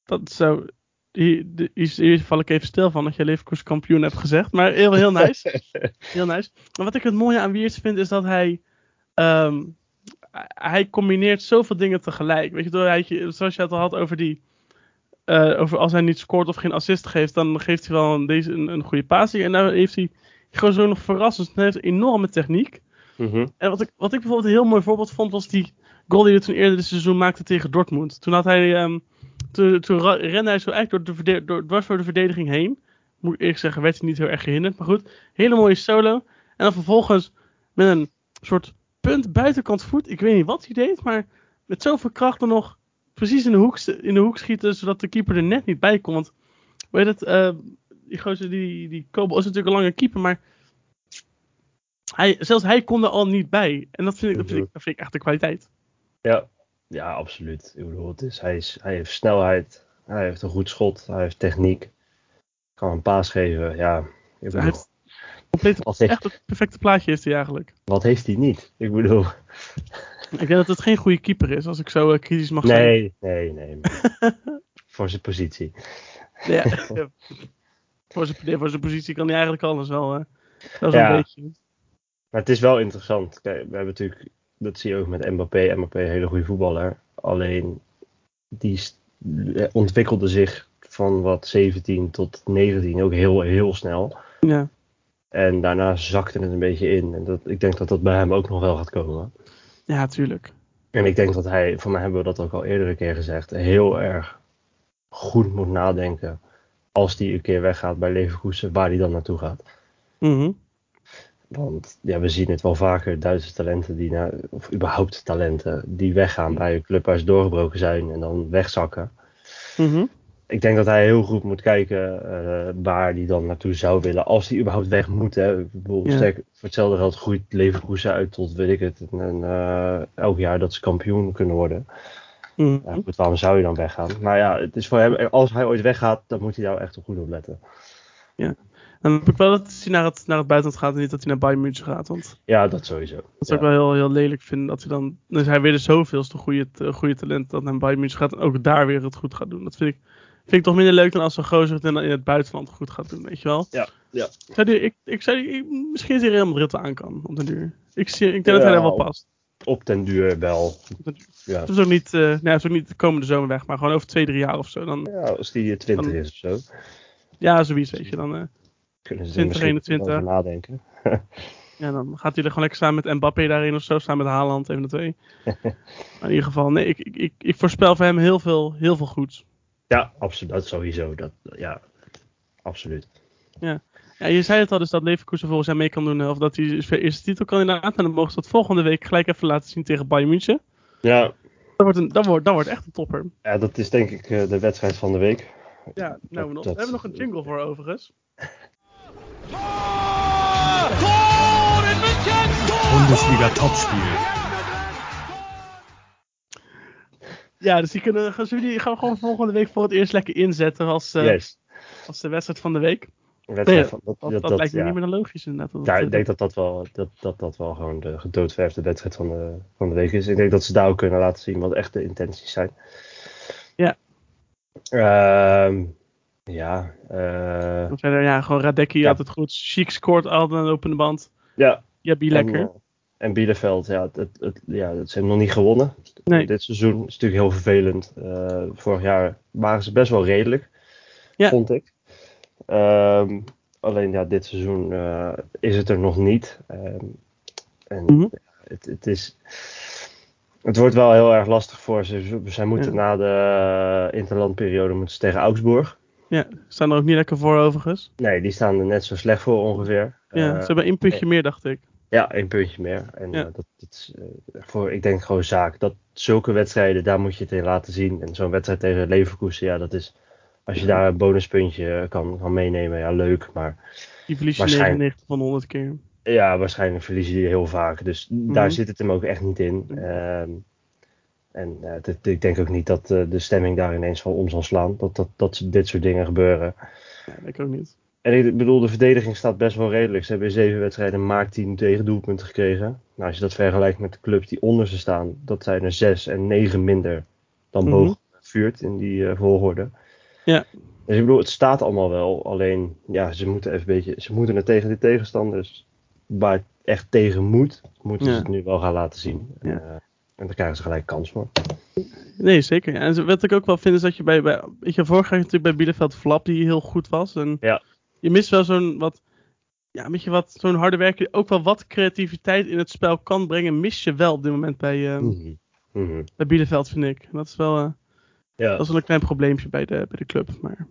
Dat zou. Hier, de- hier, hier val ik even stil van dat je Leverkusen kampioen hebt gezegd. Maar heel, heel nice. *laughs* heel nice. Maar wat ik het mooie aan Wiertz vind is dat hij. Ehm, hij combineert zoveel dingen tegelijk. Weet je, door hij, zoals je het al had over die. eh, over als hij niet scoort of geen assist geeft, dan geeft hij wel een, deze, een, een goede passing. En nou heeft hij gewoon zo nog verrassend. Hij heeft enorme techniek. Mhm. En wat ik, wat ik bijvoorbeeld een heel mooi voorbeeld vond, was die goal die hij toen eerder dit seizoen maakte tegen Dortmund. Toen had hij, ehm, toen, rende hij zo eigenlijk door de, verde- door, dwars door de verdediging heen. Moet ik eerlijk zeggen, werd hij niet heel erg gehinderd. Maar goed, hele mooie solo. En dan vervolgens met een soort punt buitenkant voet. Ik weet niet wat hij deed, maar met zoveel kracht er nog precies in de hoek, in de hoek schieten, zodat de keeper er net niet bij kon. Want, weet het, eh, die gozer, die, die Kobo is natuurlijk een lange keeper, maar hij, zelfs hij kon er al niet bij. En dat vind ik, dat vind ik, dat vind ik echt de kwaliteit. Ja. ja, absoluut. Ik bedoel, het is, hij, is, hij heeft snelheid, hij heeft een goed schot, hij heeft techniek. Kan een paas geven, ja. Ik Hij bedoel, heeft compleet, wat, heeft, echt het perfecte plaatje is hij eigenlijk. wat heeft hij niet? Ik bedoel, Ik denk dat het geen goede keeper is, als ik zo eh, kritisch mag zijn. nee, nee, nee. *laughs* voor zijn positie. Ja, ja. *laughs* voor, zijn, voor zijn positie kan hij eigenlijk alles wel. Hè. Dat is Ja. een beetje. Maar het is wel interessant. Kijk, we hebben natuurlijk, dat zie je ook met Mbappé. Mbappé, een hele goede voetballer. Alleen, die ontwikkelde zich van wat 17 tot 19 ook heel, heel snel. Ja. En daarna zakte het een beetje in. En dat, ik denk dat dat bij hem ook nog wel gaat komen. ja, tuurlijk. En ik denk dat hij, voor mij hebben we dat ook al eerder een keer gezegd, heel erg goed moet nadenken. Als hij een keer weggaat bij Leverkusen, waar hij dan naartoe gaat. Mhm. Want ja, we zien het wel vaker, Duitse talenten die naar, of überhaupt talenten, die weggaan bij een club waar ze doorgebroken zijn en dan wegzakken. Mhm. Ik denk dat hij heel goed moet kijken eh, waar hij dan naartoe zou willen, als hij überhaupt weg moet. Hè. Ik bedoel, Ja. sterk, voor hetzelfde geld groeit Leverkusen uit tot, weet ik het, en, eh, elk jaar dat ze kampioen kunnen worden. Mhm. Ja, goed, waarom zou je dan weggaan? Maar ja, het is voor hem, als hij ooit weggaat, dan moet hij daar echt op goed op letten. Dan heb ik wel dat hij naar het, naar het buitenland gaat en niet dat hij naar Bayern München gaat. Want Ja, dat sowieso. dat zou ik Ja. wel heel, heel lelijk vinden. Dat hij dan, dus hij weer de zoveelste goede, eh, goede talent dat naar Bayern München gaat en ook daar weer het goed gaat doen. Dat vind ik, vind ik toch minder leuk dan als een gozer het in, in het buitenland goed gaat doen, weet je wel. Ja, ja. Ik zou die, ik, ik zou die, ik- misschien is hij Real Madrid aan kan op den duur. Ik, zie, ik denk dat hij daar wel past. Op den duur wel. Op den duur. Ja. Het is ook niet, eh, nee, het is ook niet de komende zomer weg, maar gewoon over twee, drie jaar of zo. Dan, ja, als die 20 Dan- is of zo, ja, zoiets, weet je. Dan, eh, kunnen ze 20, er misschien 21. over nadenken. *laughs* Ja, dan gaat hij er gewoon lekker samen met Mbappé daarin of zo, samen met Haaland, even de twee. *laughs* maar in ieder geval, nee, ik, ik, ik, ik voorspel voor hem heel veel, heel veel goeds. Ja, absoluut. Dat sowieso. Dat, ja, absoluut. Ja, je zei het al, dus dat Leverkusen volgens hem mee kan doen, eh, of dat hij is voor eerste titelkandidaat. En dan mogen ze dat volgende week gelijk even laten zien tegen Bayern München. Ja, Dat wordt, een, dat wordt, dat wordt echt een topper. ja dat is denk ik eh, de wedstrijd van de week. Ja, nou, we, nog, dat- we hebben nog een jingle voor overigens. Bundesliga Topspiel. Ja, dus die kunnen, gaan, die gaan we gewoon volgende week voor het eerst lekker inzetten als, eh, yes. als de wedstrijd van de week. Wedstrijd Nee, van, dat, Dat, dat, lijkt me ja. niet meer dan logisch inderdaad. dat Ja, ik denk dat dat wel, dat, dat, dat wel gewoon de gedoodverfde wedstrijd van de, van de week is. Ik denk dat ze daar ook kunnen laten zien wat echt de intenties zijn. Ja. Ehm, ja, eh, ja, gewoon Radecki Ja. altijd goed. Chic scoort altijd aan de lopende band. ja. Ja, die lekker. En, eh, en Bielefeld, ja, het, het, ja, ze hebben nog niet gewonnen. Nee. Dit seizoen is natuurlijk heel vervelend. Eh, vorig jaar waren ze best wel redelijk, Ja. vond ik. Ehm, alleen ja, dit seizoen eh, is het er nog niet. Ehm, en Mhm. het, het is... Het wordt wel heel erg lastig voor ze. Zij moeten Ja. na de uh, interlandperiode moeten ze tegen Augsburg. Ja, staan er ook niet lekker voor overigens. Nee, die staan er net zo slecht voor ongeveer. Ja, Eh, ze hebben één puntje meer, dacht ik. Ja, één puntje meer. En Ja. eh, dat, dat is eh, voor, ik denk gewoon zaak. Dat zulke wedstrijden, daar moet je het in laten zien. En zo'n wedstrijd tegen Leverkusen, ja, dat is. Als je daar een bonuspuntje kan, kan meenemen, ja, leuk. Maar Die verlies je Waarschijnlijk. 99 van de 100 keer. ja, waarschijnlijk verliezen die heel vaak. Dus daar Mhm. zit het hem ook echt niet in. Ehm, en eh, dit- ik denk ook niet dat eh, de stemming daar ineens van om zal slaan. Dat, dat, dat dit soort dingen gebeuren. Ja, ik ook niet. En ik bedoel, de verdediging staat best wel redelijk. Ze hebben in zeven wedstrijden maar tien tegendoelpunten gekregen. Nou, als je dat vergelijkt met de clubs die onder ze staan, dat zijn er zes en negen minder dan Mhm. boven vuurt in die eh, volgorde. Ja. Dus ik bedoel, het staat allemaal wel. Alleen, ja, ze moeten even een beetje, ze moeten het tegen de tegenstanders waar het echt tegen moet, moeten Ja. ze het nu wel gaan laten zien. Ja. En, eh, en daar krijgen ze gelijk kans voor. Nee, zeker. En wat ik ook wel vind is dat je bij, bij weet je, vorig jaar natuurlijk bij Bielefeld Flap die heel goed was. En Ja. Je mist wel zo'n wat, ja, weet je wat, zo'n harde werker ook wel wat creativiteit in het spel kan brengen, mis je wel op dit moment bij, eh. Mhm. bij Bielefeld, vind ik. Dat is wel, eh, Ja, dat is wel een klein probleempje bij de, bij de club. Maar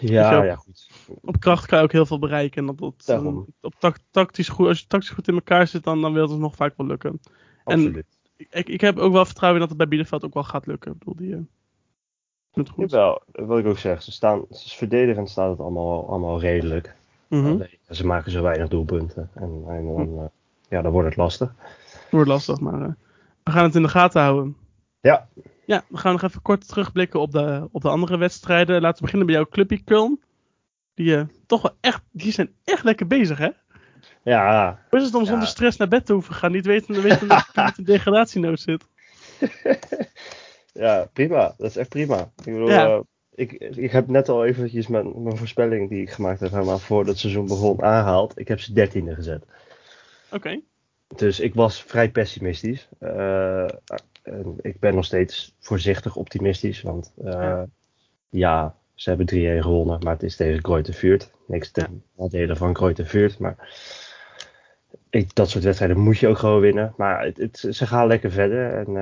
ja, ook- ja, goed. op kracht kan je ook heel veel bereiken. En dat, dat, Daarom. op tact- tactisch goed, als je tactisch goed in elkaar zit, dan, dan wil het nog vaak wel lukken. En- Absoluut. Ik, ik heb ook wel vertrouwen in dat het bij Bielefeld ook wel gaat lukken. Ik bedoel, die eh, het goed. Jawel, wat ik ook zeg, ze staan, ze verdedigend staat het allemaal, allemaal redelijk. Mhm. Alleen, ze maken zo weinig doelpunten. En, en dan, eh, ja, dan wordt het lastig. Wordt lastig, maar eh, we gaan het in de gaten houden. Ja. Ja, we gaan nog even kort terugblikken op de, op de andere wedstrijden. Laten we beginnen bij jouw clubje Köln. Die, eh, toch wel echt, die zijn echt lekker bezig, hè? Ja, Hoe is het om Ja. zonder stress naar bed te hoeven gaan? Niet weten, weten dat *laughs* je met een degradatienood zit. *laughs* ja, prima. Dat is echt prima. Ik bedoel, Ja. eh, ik, ik heb net al eventjes mijn, mijn voorspelling die ik gemaakt heb, helemaal voor het seizoen begon, aangehaald. Ik heb ze dertiende gezet. Oké. Dus ik was vrij pessimistisch. Eh, en ik ben nog steeds voorzichtig optimistisch. Want eh, Ja. ja. ze hebben 3-1 gewonnen. Maar het is tegen Greuther Vuurt. Niks ten nadele van Greuther Vuurt. Maar ik, dat soort wedstrijden moet je ook gewoon winnen. Maar het, het- ze gaan lekker verder. En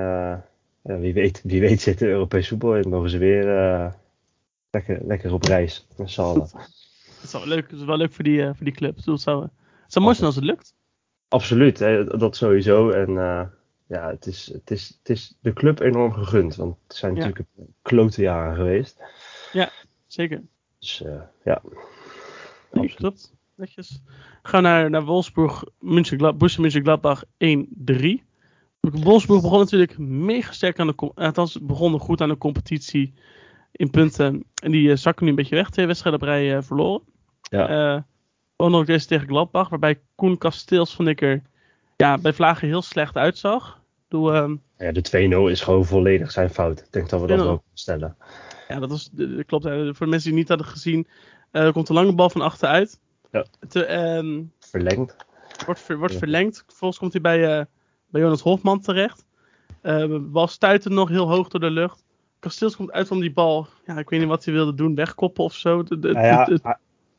ja, wie, weet, wie weet zit er Europees voetbal in. Mogen ze weer eh, lekker, lekker op reis. Met z'n allen. Dat is wel leuk, dat is wel leuk voor die, eh, voor die club. Het zou, het zou mooi zijn als het lukt. Absoluut, hè, dat sowieso. En eh, ja, het is, het, is, het is de club enorm gegund. Want het zijn Ja. natuurlijk klote jaren geweest. Zeker. Dus ja. Nee, klopt. Netjes. Gaan naar, naar Wolfsburg, München, Borussia Mönchengladbach 1-3. Wolfsburg begon natuurlijk mega sterk aan de... com- Althans, begonnen goed aan de competitie in punten. En die eh, zakken nu een beetje weg. Twee wedstrijden op rij eh, verloren. Ja. Eh, ook nog deze tegen Gladbach, waarbij Koen Kasteels vond ik er ja, bij Vlagen heel slecht uitzag. Doe, ehm, Ja, de 2-0 is gewoon volledig zijn fout. Ik denk dat we dat wel kunnen stellen. ja, dat was, dat klopt. eh, Voor de mensen die het niet hadden gezien, eh, er komt een lange bal van achteruit. Ja. Te, ehm, Verlengd. wordt ver- wordt Ja. verlengd. Vervolgens komt hij bij, eh, bij Jonas Hofman terecht. Eh, de bal stuitte nog heel hoog door de lucht. Kasteels komt uit om die bal, ja, ik weet niet wat hij wilde doen, wegkoppen of zo. De- de- Nou ja, hij,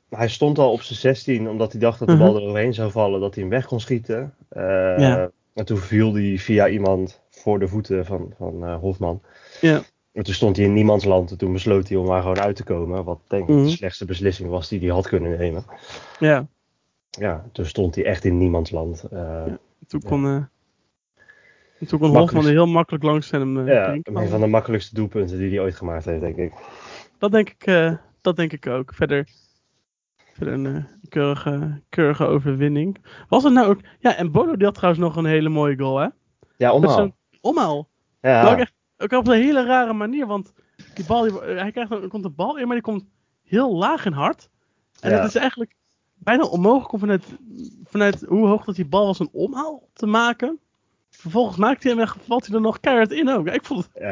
hij stond al op zijn 16 omdat hij dacht dat de Mhm. bal er overheen zou vallen, dat hij hem weg kon schieten. Eh, Ja. En toen viel hij via iemand voor de voeten van, van eh, Hofman. Ja. En toen stond hij in niemands land en toen besloot hij om maar gewoon uit te komen. Wat denk ik Mhm. de slechtste beslissing was die hij had kunnen nemen. ja, Ja, toen stond hij echt in niemands land. Eh, toen Ja. Toen kon Makkelijk. Hofman er heel makkelijk langs hem eh, ja, een van de makkelijkste doelpunten die hij ooit gemaakt heeft, denk ik. Dat denk ik, eh, dat denk ik ook. Verder, verder een eh, keurige, keurige overwinning. Was het nou ook... Ja, en Bono die had trouwens nog een hele mooie goal, hè? Ja, omhaal. omhaal. Ja, Maar ook, echt, ook op een hele rare manier, want die bal, die, hij krijgt, dan- komt de bal in, maar die komt heel laag en hard. En Ja. het is eigenlijk bijna onmogelijk om vanuit, vanuit hoe hoog dat die bal was een omhaal te maken. Vervolgens maakt hij hem en valt hij er nog keihard in ook. Ik vond het,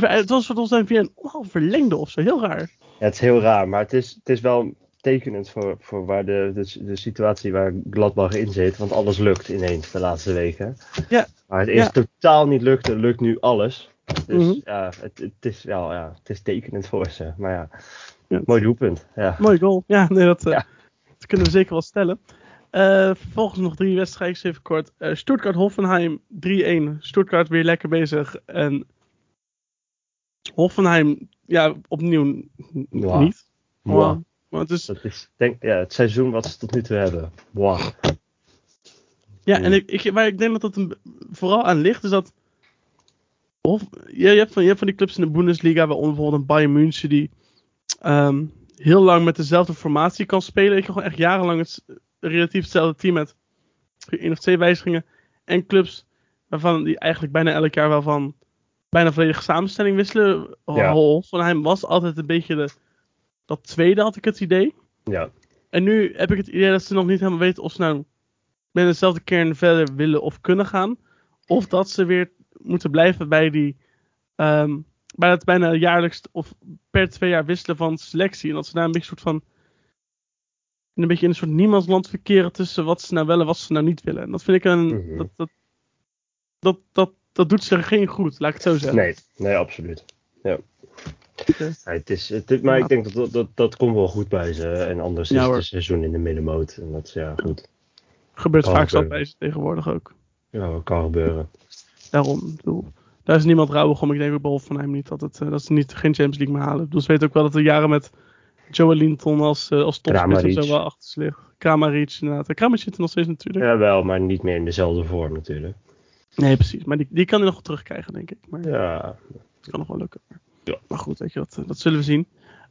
ja, het was alsof hij via een omhaal verlengde of zo, heel raar. Ja, het is heel raar, maar het is, het is wel tekenend voor, voor waar de, de, de situatie waar Gladbach in zit. Want alles lukt ineens de laatste weken. Ja. Maar het eerst totaal niet lukte, lukt nu alles. Dus ja, het, het, is wel, ja, het is tekenend voor ze. Maar ja, Ja. mooi doelpunt. Ja. Mooi goal. Ja, nee, dat, eh, Ja. dat kunnen we zeker wel stellen. Eh, vervolgens nog drie wedstrijden, even kort. Eh Stuttgart-Hoffenheim 3-1. Stuttgart weer lekker bezig. En Hoffenheim, ja, opnieuw niet. Mwah. Maar, maar het is, Dat is denk, ja, het seizoen wat ze tot nu toe hebben. Mwah. ja, en ik, ik, waar ik denk dat dat een, vooral aan ligt, is dat. Of, je, je, hebt van, je hebt van die clubs in de Bundesliga, waaronder bijvoorbeeld een Bayern München, die ehm, heel lang met dezelfde formatie kan spelen. Ik gewoon echt jarenlang het, relatief hetzelfde team met één of twee wijzigingen. En clubs waarvan die eigenlijk bijna elk jaar wel van bijna volledige samenstelling wisselen. Ja. Hoffenheim was altijd een beetje de, dat tweede, had ik het idee. Ja. En nu heb ik het idee dat ze nog niet helemaal weten of ze nou met dezelfde kern verder willen of kunnen gaan. Of dat ze weer moeten blijven bij die. ehm, bij het bijna jaarlijks of per twee jaar wisselen van selectie. En dat ze daar een beetje soort van. Een beetje in een soort niemandsland verkeren tussen wat ze nou willen en wat ze nou niet willen. En dat vind ik een. Mhm. dat, dat, dat, dat, dat doet ze geen goed, laat ik het zo zeggen. Nee, nee, absoluut. Ja. Ja, het is, het, maar ik denk dat dat, dat komt wel goed bij ze. En anders Ja, is hoor. het seizoen in de middenmoot. En dat is ja goed. Gebeurt Kan vaak gebeuren. bij ze tegenwoordig ook. Ja, dat kan gebeuren. Daarom, bedoel, daar is niemand rouwig om. Ik denk ook bij Hoffenheim niet dat, het, eh, dat ze niet, geen Champions League meer halen. Dus weet ook wel dat er jaren met Joe Linton als, eh, als topspits of zo wel achter ze liggen. Kramaric inderdaad. Kramaric zit er nog steeds natuurlijk. Jawel, maar niet meer in dezelfde vorm natuurlijk. Nee, precies. Maar die, die kan hij nog wel terugkrijgen, denk ik. Maar Ja, dat kan nog wel lukken. Maar, Ja. maar goed, weet je, dat, eh, dat zullen we zien.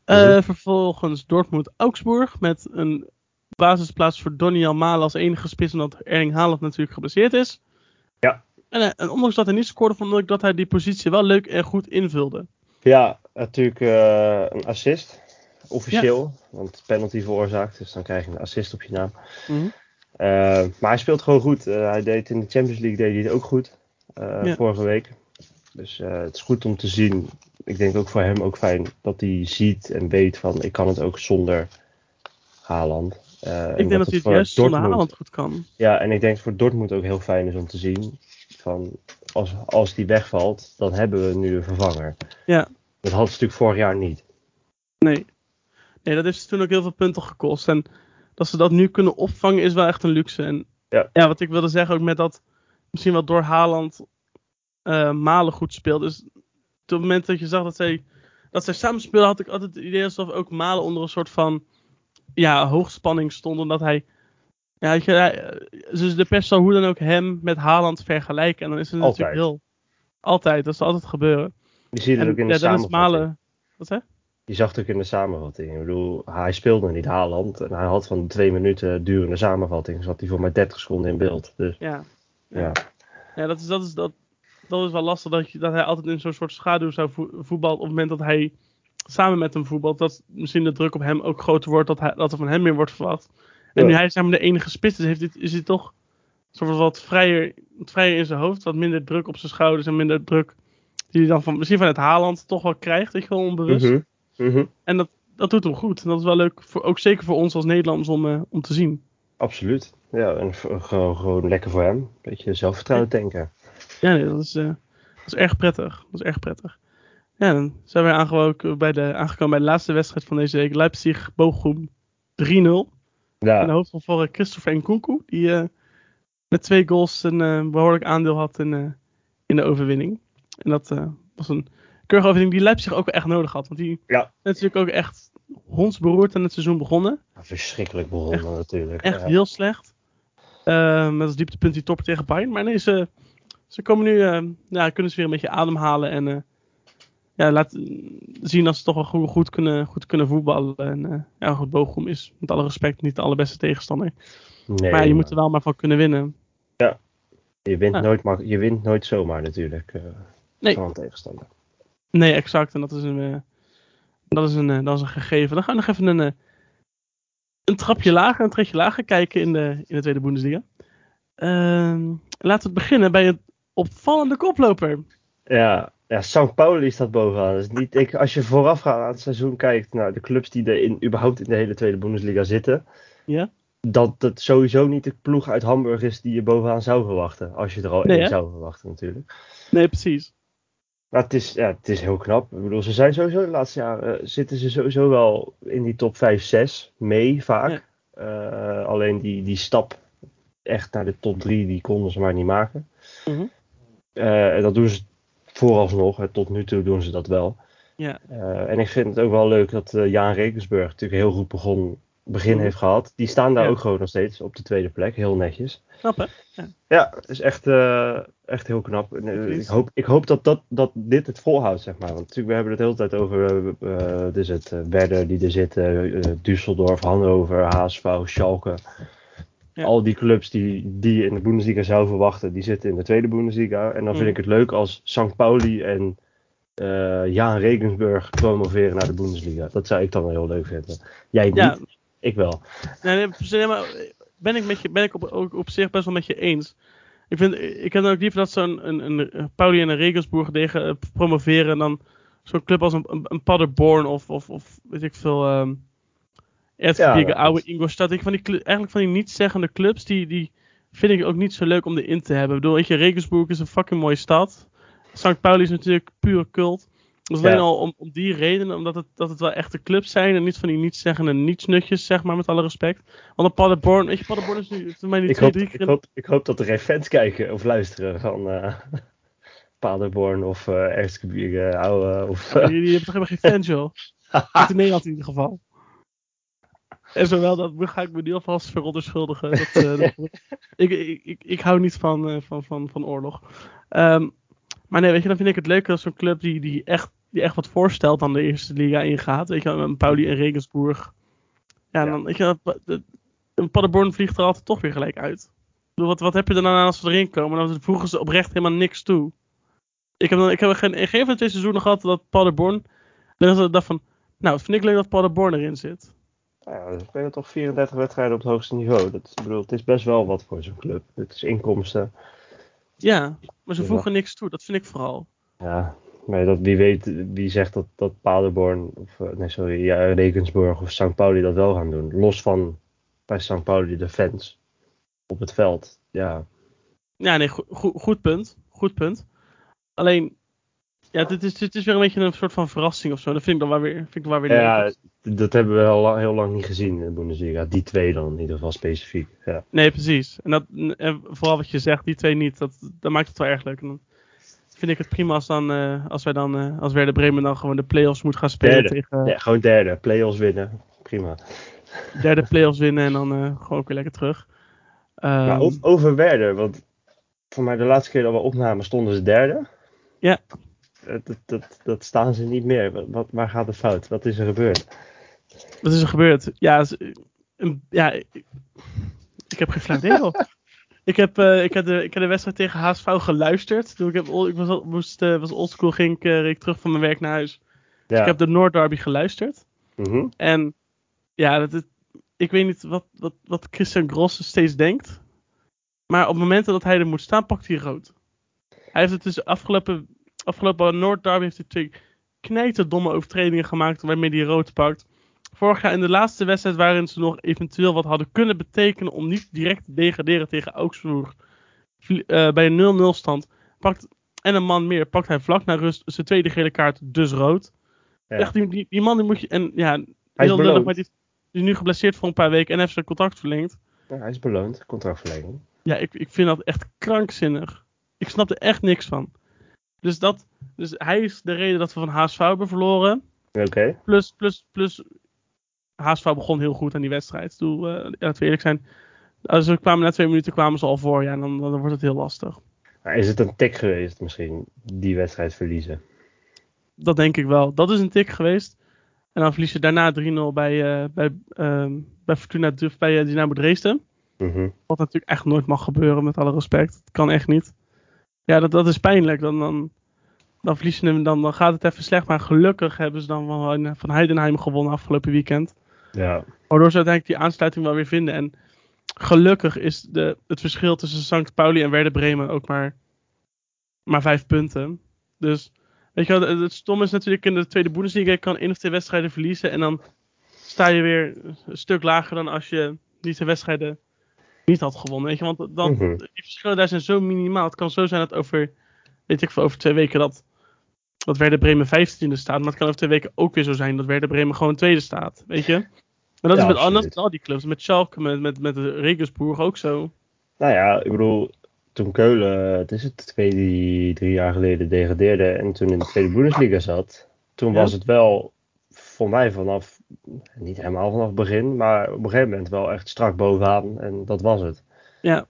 Eh, Mhm. Vervolgens Dortmund-Augsburg met een basisplaats voor Donny Almala als enige spits, omdat Erling Haaland natuurlijk geblesseerd is. Ja. En, en ondanks dat hij niet scoorde, vond ik dat hij die positie wel leuk en goed invulde. ja natuurlijk een assist. Officieel. Want penalty veroorzaakt. Dus dan krijg je een assist op je naam. Mhm. Eh, maar hij speelt gewoon goed. Eh, hij deed in de Champions League deed hij het ook goed. eh, Ja. Vorige week. Dus het is goed om te zien. Ik denk ook voor hem ook fijn dat hij ziet en weet van ik kan het ook zonder Haaland. Ik denk dat hij het juist zonder Haaland goed kan. Ja, en ik denk dat voor Dortmund ook heel fijn is om te zien. Van als, als die wegvalt, dan hebben we nu een vervanger. Ja. Dat had ze natuurlijk vorig jaar niet. Nee. Nee, dat heeft ze toen ook heel veel punten gekost. En dat ze dat nu kunnen opvangen is wel echt een luxe. En Ja. wat ik wilde zeggen ook met dat misschien wel door Haaland eh, Malen goed speelt. Dus op het moment dat je zag dat zij, dat zij samen speelden, had ik altijd het idee alsof ook Malen onder een soort van ja, hoogspanning stond. Omdat hij, ja, je, hij, dus de pers zal hoe dan ook hem met Haaland vergelijken. En dan is het Altijd. natuurlijk heel... Altijd, dat zal altijd gebeuren. Je ziet het En ook in de ja, samenvatting. Malen... Wat hè? Je zag het ook in de samenvatting. Ik bedoel, hij speelde niet Haaland. En hij had van twee minuten durende samenvatting. Zat hij voor maar 30 seconden in beeld. Dus Ja. ja, Ja, dat is, dat is, dat, dat is wel lastig dat, je, dat hij altijd in zo'n soort schaduw zou vo- voetballen op het moment dat hij samen met hem voetbalt, dat misschien de druk op hem ook groter wordt, dat, hij, dat er van hem meer wordt verwacht. En Ja. nu hij zeg maar de enige spits is, heeft dit, is hij toch soort wat vrijer, wat vrijer in zijn hoofd, wat minder druk op zijn schouders en minder druk die hij dan van, misschien van het Haaland toch wel krijgt, je wel, onbewust. Mhm. En dat, dat doet hem goed. En dat is wel leuk, voor, ook zeker voor ons als Nederlanders om, eh, om te zien. Absoluut. Ja, en gewoon, gewoon lekker voor hem. Beetje zelfvertrouwen tanken. Ja, nee, dat is, eh, dat is erg prettig. Dat is erg prettig. Ja, dan zijn we aangekomen bij de, aangekomen bij de laatste wedstrijd van deze week. Leipzig-Bochum 3-0. In de Ja, hoofdrol voor eh, Christopher Nkunku. Die met twee goals een eh, behoorlijk aandeel had in, in de overwinning. En dat was een keurige overwinning die Leipzig ook echt nodig had. Want die Ja. is natuurlijk ook echt hondsberoerd aan het seizoen begonnen. verschrikkelijk begonnen natuurlijk. Echt ja. heel slecht. Met als dieptepunt die topper tegen Bayern. Maar nee, ze, ze komen nu, eh, ja, kunnen ze weer een beetje ademhalen. En eh, ja, laten zien dat ze toch wel goed, goed, kunnen, goed kunnen voetballen. En eh, ja, goed, Bochum is met alle respect niet de allerbeste tegenstander. Nee, maar ja, je moet er wel maar van kunnen winnen. je, wint Ja. nooit, je wint nooit zomaar natuurlijk eh, Nee. van een tegenstander. Nee, exact. En dat is een, eh, dat is een, eh, dat is een gegeven. Dan gaan we nog even een, eh, een trapje lager, een tretje lager kijken in de, in de tweede Bundesliga. Ehm, laten we beginnen bij een opvallende koploper. Ja, ja St. Pauli staat bovenaan. Dus niet, ik, als je voorafgaand aan het seizoen kijkt naar de clubs die er in, überhaupt in de hele tweede Bundesliga zitten. Ja. Dat het sowieso niet de ploeg uit Hamburg is die je bovenaan zou verwachten. Als je er al Nee, één hè? zou verwachten natuurlijk. Nee, precies. Maar het is, ja, het is heel knap. Ik bedoel, ze zijn sowieso de laatste jaren eh, zitten ze sowieso wel in die top 5, 6 mee vaak. Eh, alleen die, die stap echt naar de top 3, die konden ze maar niet maken. Mhm. Eh, en dat doen ze vooralsnog. hè. Tot nu toe doen ze dat wel. Ja. En ik vind het ook wel leuk dat Jaan Rekensburg natuurlijk heel goed begon, begin Mhm. heeft gehad. Die staan daar Ja. ook gewoon nog steeds op de tweede plek. Heel netjes. Knap, hè? Ja, het is echt, eh, echt heel knap. Eh, ik, hoop, ik hoop dat, dat, dat dit het volhoudt, zeg maar. Want natuurlijk, we hebben het de hele tijd over eh, dus het Werder die er zitten, Düsseldorf, Hannover, HSV, Schalke. Ja. Al die clubs die, die in de Bundesliga zou verwachten, die zitten in de tweede Bundesliga. En dan vind Mm. ik het leuk als St. Pauli en Jaan Regensburg promoveren naar de Bundesliga. Dat zou ik dan wel heel leuk vinden. Jij niet, Ja. Ik wel. Nee, nee, maar ben ik, met je, ben ik op, ook op zich best wel met je eens. Ik, vind, ik heb dan ook liever dat zo'n een, een, een Pauli en een Regensburg tegen eh, promoveren dan zo'n club als een, een, een Paderborn of, of, of weet ik veel. ehm Erzgebirge, Ja, oude Ingolstadt. Ik van die, eigenlijk van die niet-zeggende clubs, die, die vind ik ook niet zo leuk om erin te hebben. Ik bedoel, weet je, Regensburg is een fucking mooie stad. St. Pauli is natuurlijk pure cult. Dus alleen Ja. al om, om die reden, omdat het, dat het wel echte clubs zijn en niet van die niet-zeggende nietsnutjes, zeg maar, met alle respect. Want een Paderborn, weet je, Paderborn is nu voor mij Ik twee, hoop, drie ik, keer in- hoop, ik hoop dat er geen fans kijken of luisteren van eh *laughs* Paderborn of eh Erzgebirge, oude of... Ja, die, die hebben toch helemaal geen fans, joh. *laughs* Niet in Nederland in ieder geval. En zowel dat ga ik me niet alvast verontschuldigen. Dat, eh, dat- *laughs* ik, ik, ik, ik hou niet van, eh, van, van, van oorlog. Ehm, maar nee, weet je, dan vind ik het leuk als zo'n club die, die, echt, die echt wat voorstelt dan de eerste liga ingaat. Weet je, een Pauli en Regensburg. Ja, Ja. dan, weet je, een Paderborn vliegt er altijd toch weer gelijk uit. Ik wat, wat heb je er dan aan als ze erin komen? Dan voegen ze oprecht helemaal niks toe. Ik heb, dan, ik heb geen, geen van de twee seizoenen gehad dat Paderborn. Het dacht van. Nou, vind ik leuk dat Paderborn erin zit. Ja, we spelen toch 34 wedstrijden op het hoogste niveau. Dat, ik bedoel, het is best wel wat voor zo'n club. Het is inkomsten. Ja, maar ze voegen niks toe. Dat vind ik vooral. Ja, maar dat, wie weet, wie zegt dat, dat Paderborn, of eh, nee sorry, ja, Regensburg of St. Pauli dat wel gaan doen. Los van bij St. Pauli de fans op het veld. Ja, Ja, nee, go- go- goed punt. Goed punt. Alleen. Ja, dit is, dit is weer een beetje een soort van verrassing of zo. Dat vind ik dan wel weer, vind ik dan wel weer leuk. ja dat hebben we al lang- heel lang niet gezien in de Bundesliga. Die twee dan in ieder geval specifiek. Ja. Nee, precies. En, dat, en vooral wat je zegt, die twee niet. Dat, dat maakt het wel erg leuk. En dan vind ik het prima als, dan, eh, als wij dan, eh, als Werder Bremen dan gewoon de play-offs moet gaan spelen Derde. tegen Ja, gewoon derde, play-offs winnen. Prima. derde play-offs winnen en dan eh, gewoon ook weer lekker terug. Maar o- over Werder, want voor mij de laatste keer dat we opnamen stonden ze derde. Ja. Dat, dat, dat staan ze niet meer. Wat, wat- waar gaat het fout? Wat is er gebeurd? Wat is er gebeurd? Ja, een- ja ik, heb geen flauw. Ik heb, eh, ik, heb de, ik heb de wedstrijd tegen HSV geluisterd. Toen ik, heb, ik was, moest, eh, was oldschool, ging ik, eh, ik terug van mijn werk naar huis. Ja. Ik heb de Noord Derby geluisterd. Mhm. En ja, dat, het- ik weet niet wat, wat, wat Christian Gross steeds denkt. Maar op momenten dat hij er moet staan, pakt hij rood. Hij heeft het dus afgelopen, afgelopen Noord Derby heeft hij twee knijterdomme overtredingen gemaakt waarmee hij rood pakt. Vorig jaar in de laatste wedstrijd waarin ze nog eventueel wat hadden kunnen betekenen om niet direct te degraderen tegen Augsburg. eh, bij een 0-0 stand. Pakt, en een man meer pakt hij vlak na rust zijn tweede gele kaart, dus rood. Ja. Echt, die, die, die man die moet je. En ja, Hij heel lullig, maar die, die is nu geblesseerd voor een paar weken en heeft zijn contract verlengd. Ja, hij is beloond, contractverlenging. Ja, ik, ik vind dat echt krankzinnig. Ik snap er echt niks van. Dus, dat, dus hij is de reden dat we van HSV hebben verloren. Oké. Plus, plus, plus. HSV begon heel goed aan die wedstrijd. Toen, eh, laten we eerlijk zijn. Als we kwamen na twee minuten kwamen ze al voor. Ja, dan, dan wordt het heel lastig. Maar is het een tik geweest misschien, die wedstrijd verliezen? Dat denk ik wel. Dat is een tik geweest. En dan verlies je daarna 3-0 bij, eh, bij, ehm, bij Fortuna Duf bij eh, Dynamo Dresden. Mhm. Wat natuurlijk echt nooit mag gebeuren, met alle respect. Het kan echt niet. Ja, dat, dat is pijnlijk. Dan, dan, dan verlies je hem, dan, dan gaat het even slecht. Maar gelukkig hebben ze dan van, van Heidenheim gewonnen afgelopen weekend. Ja. Waardoor ze uiteindelijk die aansluiting wel weer vinden. En gelukkig is de, het verschil tussen St. Pauli en Werder Bremen ook maar, maar vijf punten. Dus, weet je wel, het, het stom is natuurlijk in de tweede Bundesliga. Je kan één of twee wedstrijden verliezen. En dan sta je weer een stuk lager dan als je die twee wedstrijden niet had gewonnen. Weet je, want dan, Mhm. die verschillen daar zijn zo minimaal. Het kan zo zijn dat over, weet ik veel, over twee weken dat, dat Werder Bremen 15e staat. Maar het kan over twee weken ook weer zo zijn dat Werder Bremen gewoon tweede staat. Weet je? En dat Ja, is met, met al die clubs. Met Schalke, met, met, met de Regensburg ook zo. Nou ja, ik bedoel, toen Keulen, het is het twee, drie, drie jaar geleden degradeerde en toen in de tweede Bundesliga zat, toen Ja. was het wel voor mij vanaf, niet helemaal vanaf het begin, maar op een gegeven moment wel echt strak bovenaan en dat was het. Ja.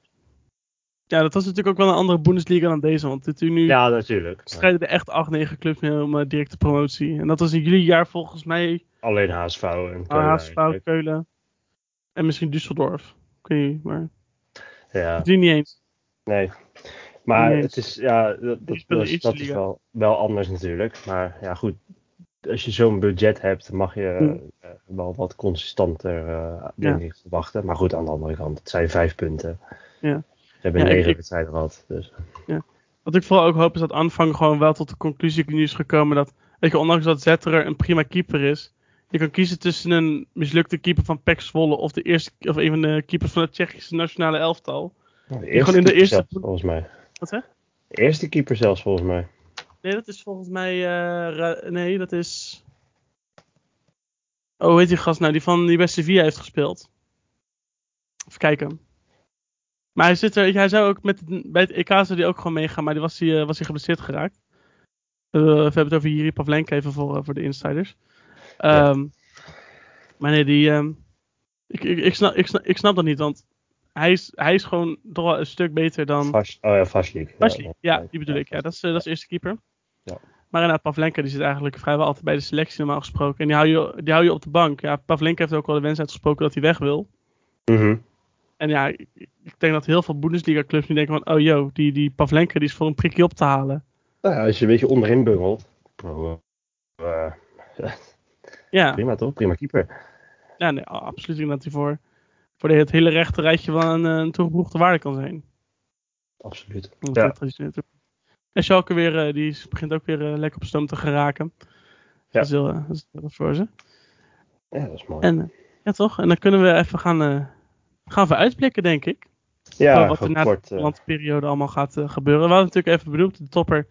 Ja, dat was natuurlijk ook wel een andere Bundesliga dan deze. Want dit nu Ja, natuurlijk. strijden er echt 8, 9 clubs mee om eh, directe promotie. En dat was in jullie jaar volgens mij Alleen HSV en Keulen. HSV, eigenlijk. Keulen. En misschien Düsseldorf. Ik weet niet, maar Ja, die niet eens. nee. Maar het is, ja, dat, dat, spelen dat is, dat wel, wel anders natuurlijk. Maar ja, goed. Als je zo'n budget hebt, mag je Ja. eh, wel wat consistanter, eh denk Ja. verwachten. Maar goed, aan de andere kant, het zijn vijf punten. Ja. Hebben Ja, negen ik- wedstrijden gehad. Dus. Wat ik vooral ook hoop is dat aanvang gewoon wel tot de conclusie nu is gekomen dat, weet je, ondanks dat Zetterer een prima keeper is, je kan kiezen tussen een mislukte keeper van PEC Zwolle of, de eerste, of een van de keepers van het Tsjechische nationale elftal. Nou, de gewoon eerste in de eerste- zelfs, volgens mij. Wat zeg? De eerste keeper zelfs, volgens mij. Nee, dat is volgens mij, eh, nee, dat is, oh, hoe heet die gast nou, die van die bij Sevilla heeft gespeeld. Even kijken. Maar hij zit er, hij zou ook met, bij het EK zou die ook gewoon meegaan, maar die was hij, eh, was hij geblesseerd geraakt. Eh, we hebben het over Jiri Pavlenka even voor, eh, voor de insiders. Ja. Ehm, Maar nee, die, ehm, ik, ik, ik, snap, ik, snap, ik snap dat niet, want hij is, hij is gewoon toch wel een stuk beter dan... Oh ja, Vaslik. Vasily, ja, die bedoel ik. Ja, dat is, dat is de eerste keeper. Ja. Maar inderdaad, Pavlenka die zit eigenlijk vrijwel altijd bij de selectie normaal gesproken. En die hou je, die hou je op de bank. Ja, Pavlenka heeft ook wel de wens uitgesproken dat hij weg wil. Mhm. En ja, ik, denk dat heel veel Bundesliga clubs nu denken van... Oh yo, die, die Pavlenka die is voor een prikje op te halen. Nou ja, als je een beetje onderin bungelt. eh, *laughs* Ja, prima toch? Prima keeper. ja nee, absoluut. Ik denk dat hij voor, voor de, het hele rechte rijtje wel een, eh, een toegevoegde waarde kan zijn. Absoluut. Dat Ja. En Schalke weer, eh, die begint ook weer lekker op stoom te geraken. Ja. Dat is heel, dat is heel wat voor ze. Ja, dat is mooi. En, ja toch? En dan kunnen we even gaan, gaan we uitblikken, denk ik. ja, wat er na kort. de eh, landperiode allemaal gaat eh, gebeuren. We hadden natuurlijk even benoemd, de topper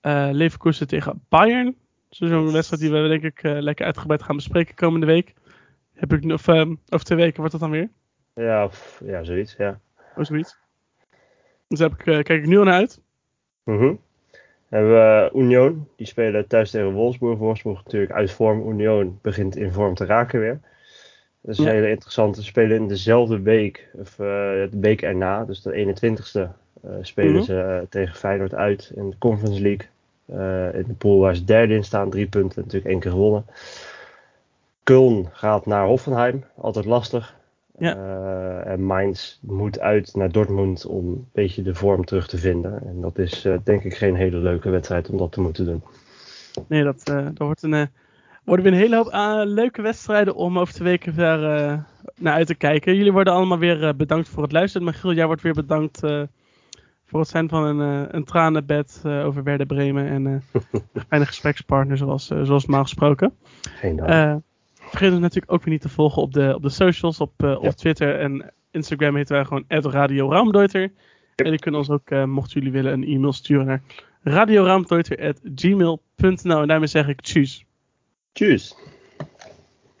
eh Leverkusen tegen Bayern. Zo- Zo'n wedstrijd die we denk ik lekker uitgebreid gaan bespreken komende week. Heb ik, of, ehm, over twee weken wordt dat dan weer. ja, of- ja, zoiets. Ja. Of zoiets. Dus daar heb ik, kijk ik nu al naar uit. Mhm. Hebben we Union, die spelen thuis tegen Wolfsburg. Wolfsburg natuurlijk uit vorm. Union begint in vorm te raken weer. Dat is Ja. een hele interessante. Ze spelen in dezelfde week, of eh, de week erna, dus de 21ste, eh, spelen Mhm. ze eh, tegen Feyenoord uit in de Conference League. In de pool waar ze derde in staan, drie punten, natuurlijk één keer gewonnen. Köln gaat naar Hoffenheim, altijd lastig. Ja. En Mainz moet uit naar Dortmund om een beetje de vorm terug te vinden. En dat is denk ik geen hele leuke wedstrijd om dat te moeten doen. Nee, dat, dat wordt een, worden weer een hele hoop eh, leuke wedstrijden om over twee weken eh, naar uit te kijken. Jullie worden allemaal weer eh, bedankt voor het luisteren. Michiel, jij wordt weer bedankt voor het zijn van een, een tranenbed over Werder Bremen. En een *laughs* fijne gesprekspartner zoals, zoals normaal gesproken. Geen dank. Vergeet ons natuurlijk ook weer niet te volgen op de, op de socials. Op, op. Twitter en Instagram heten wij gewoon Radio Raamdeuter. En jullie kunnen ons ook, mochten jullie willen, een e-mail sturen naar radioraamdeuter.gmail.nl. En daarmee zeg ik tjus. Tjus.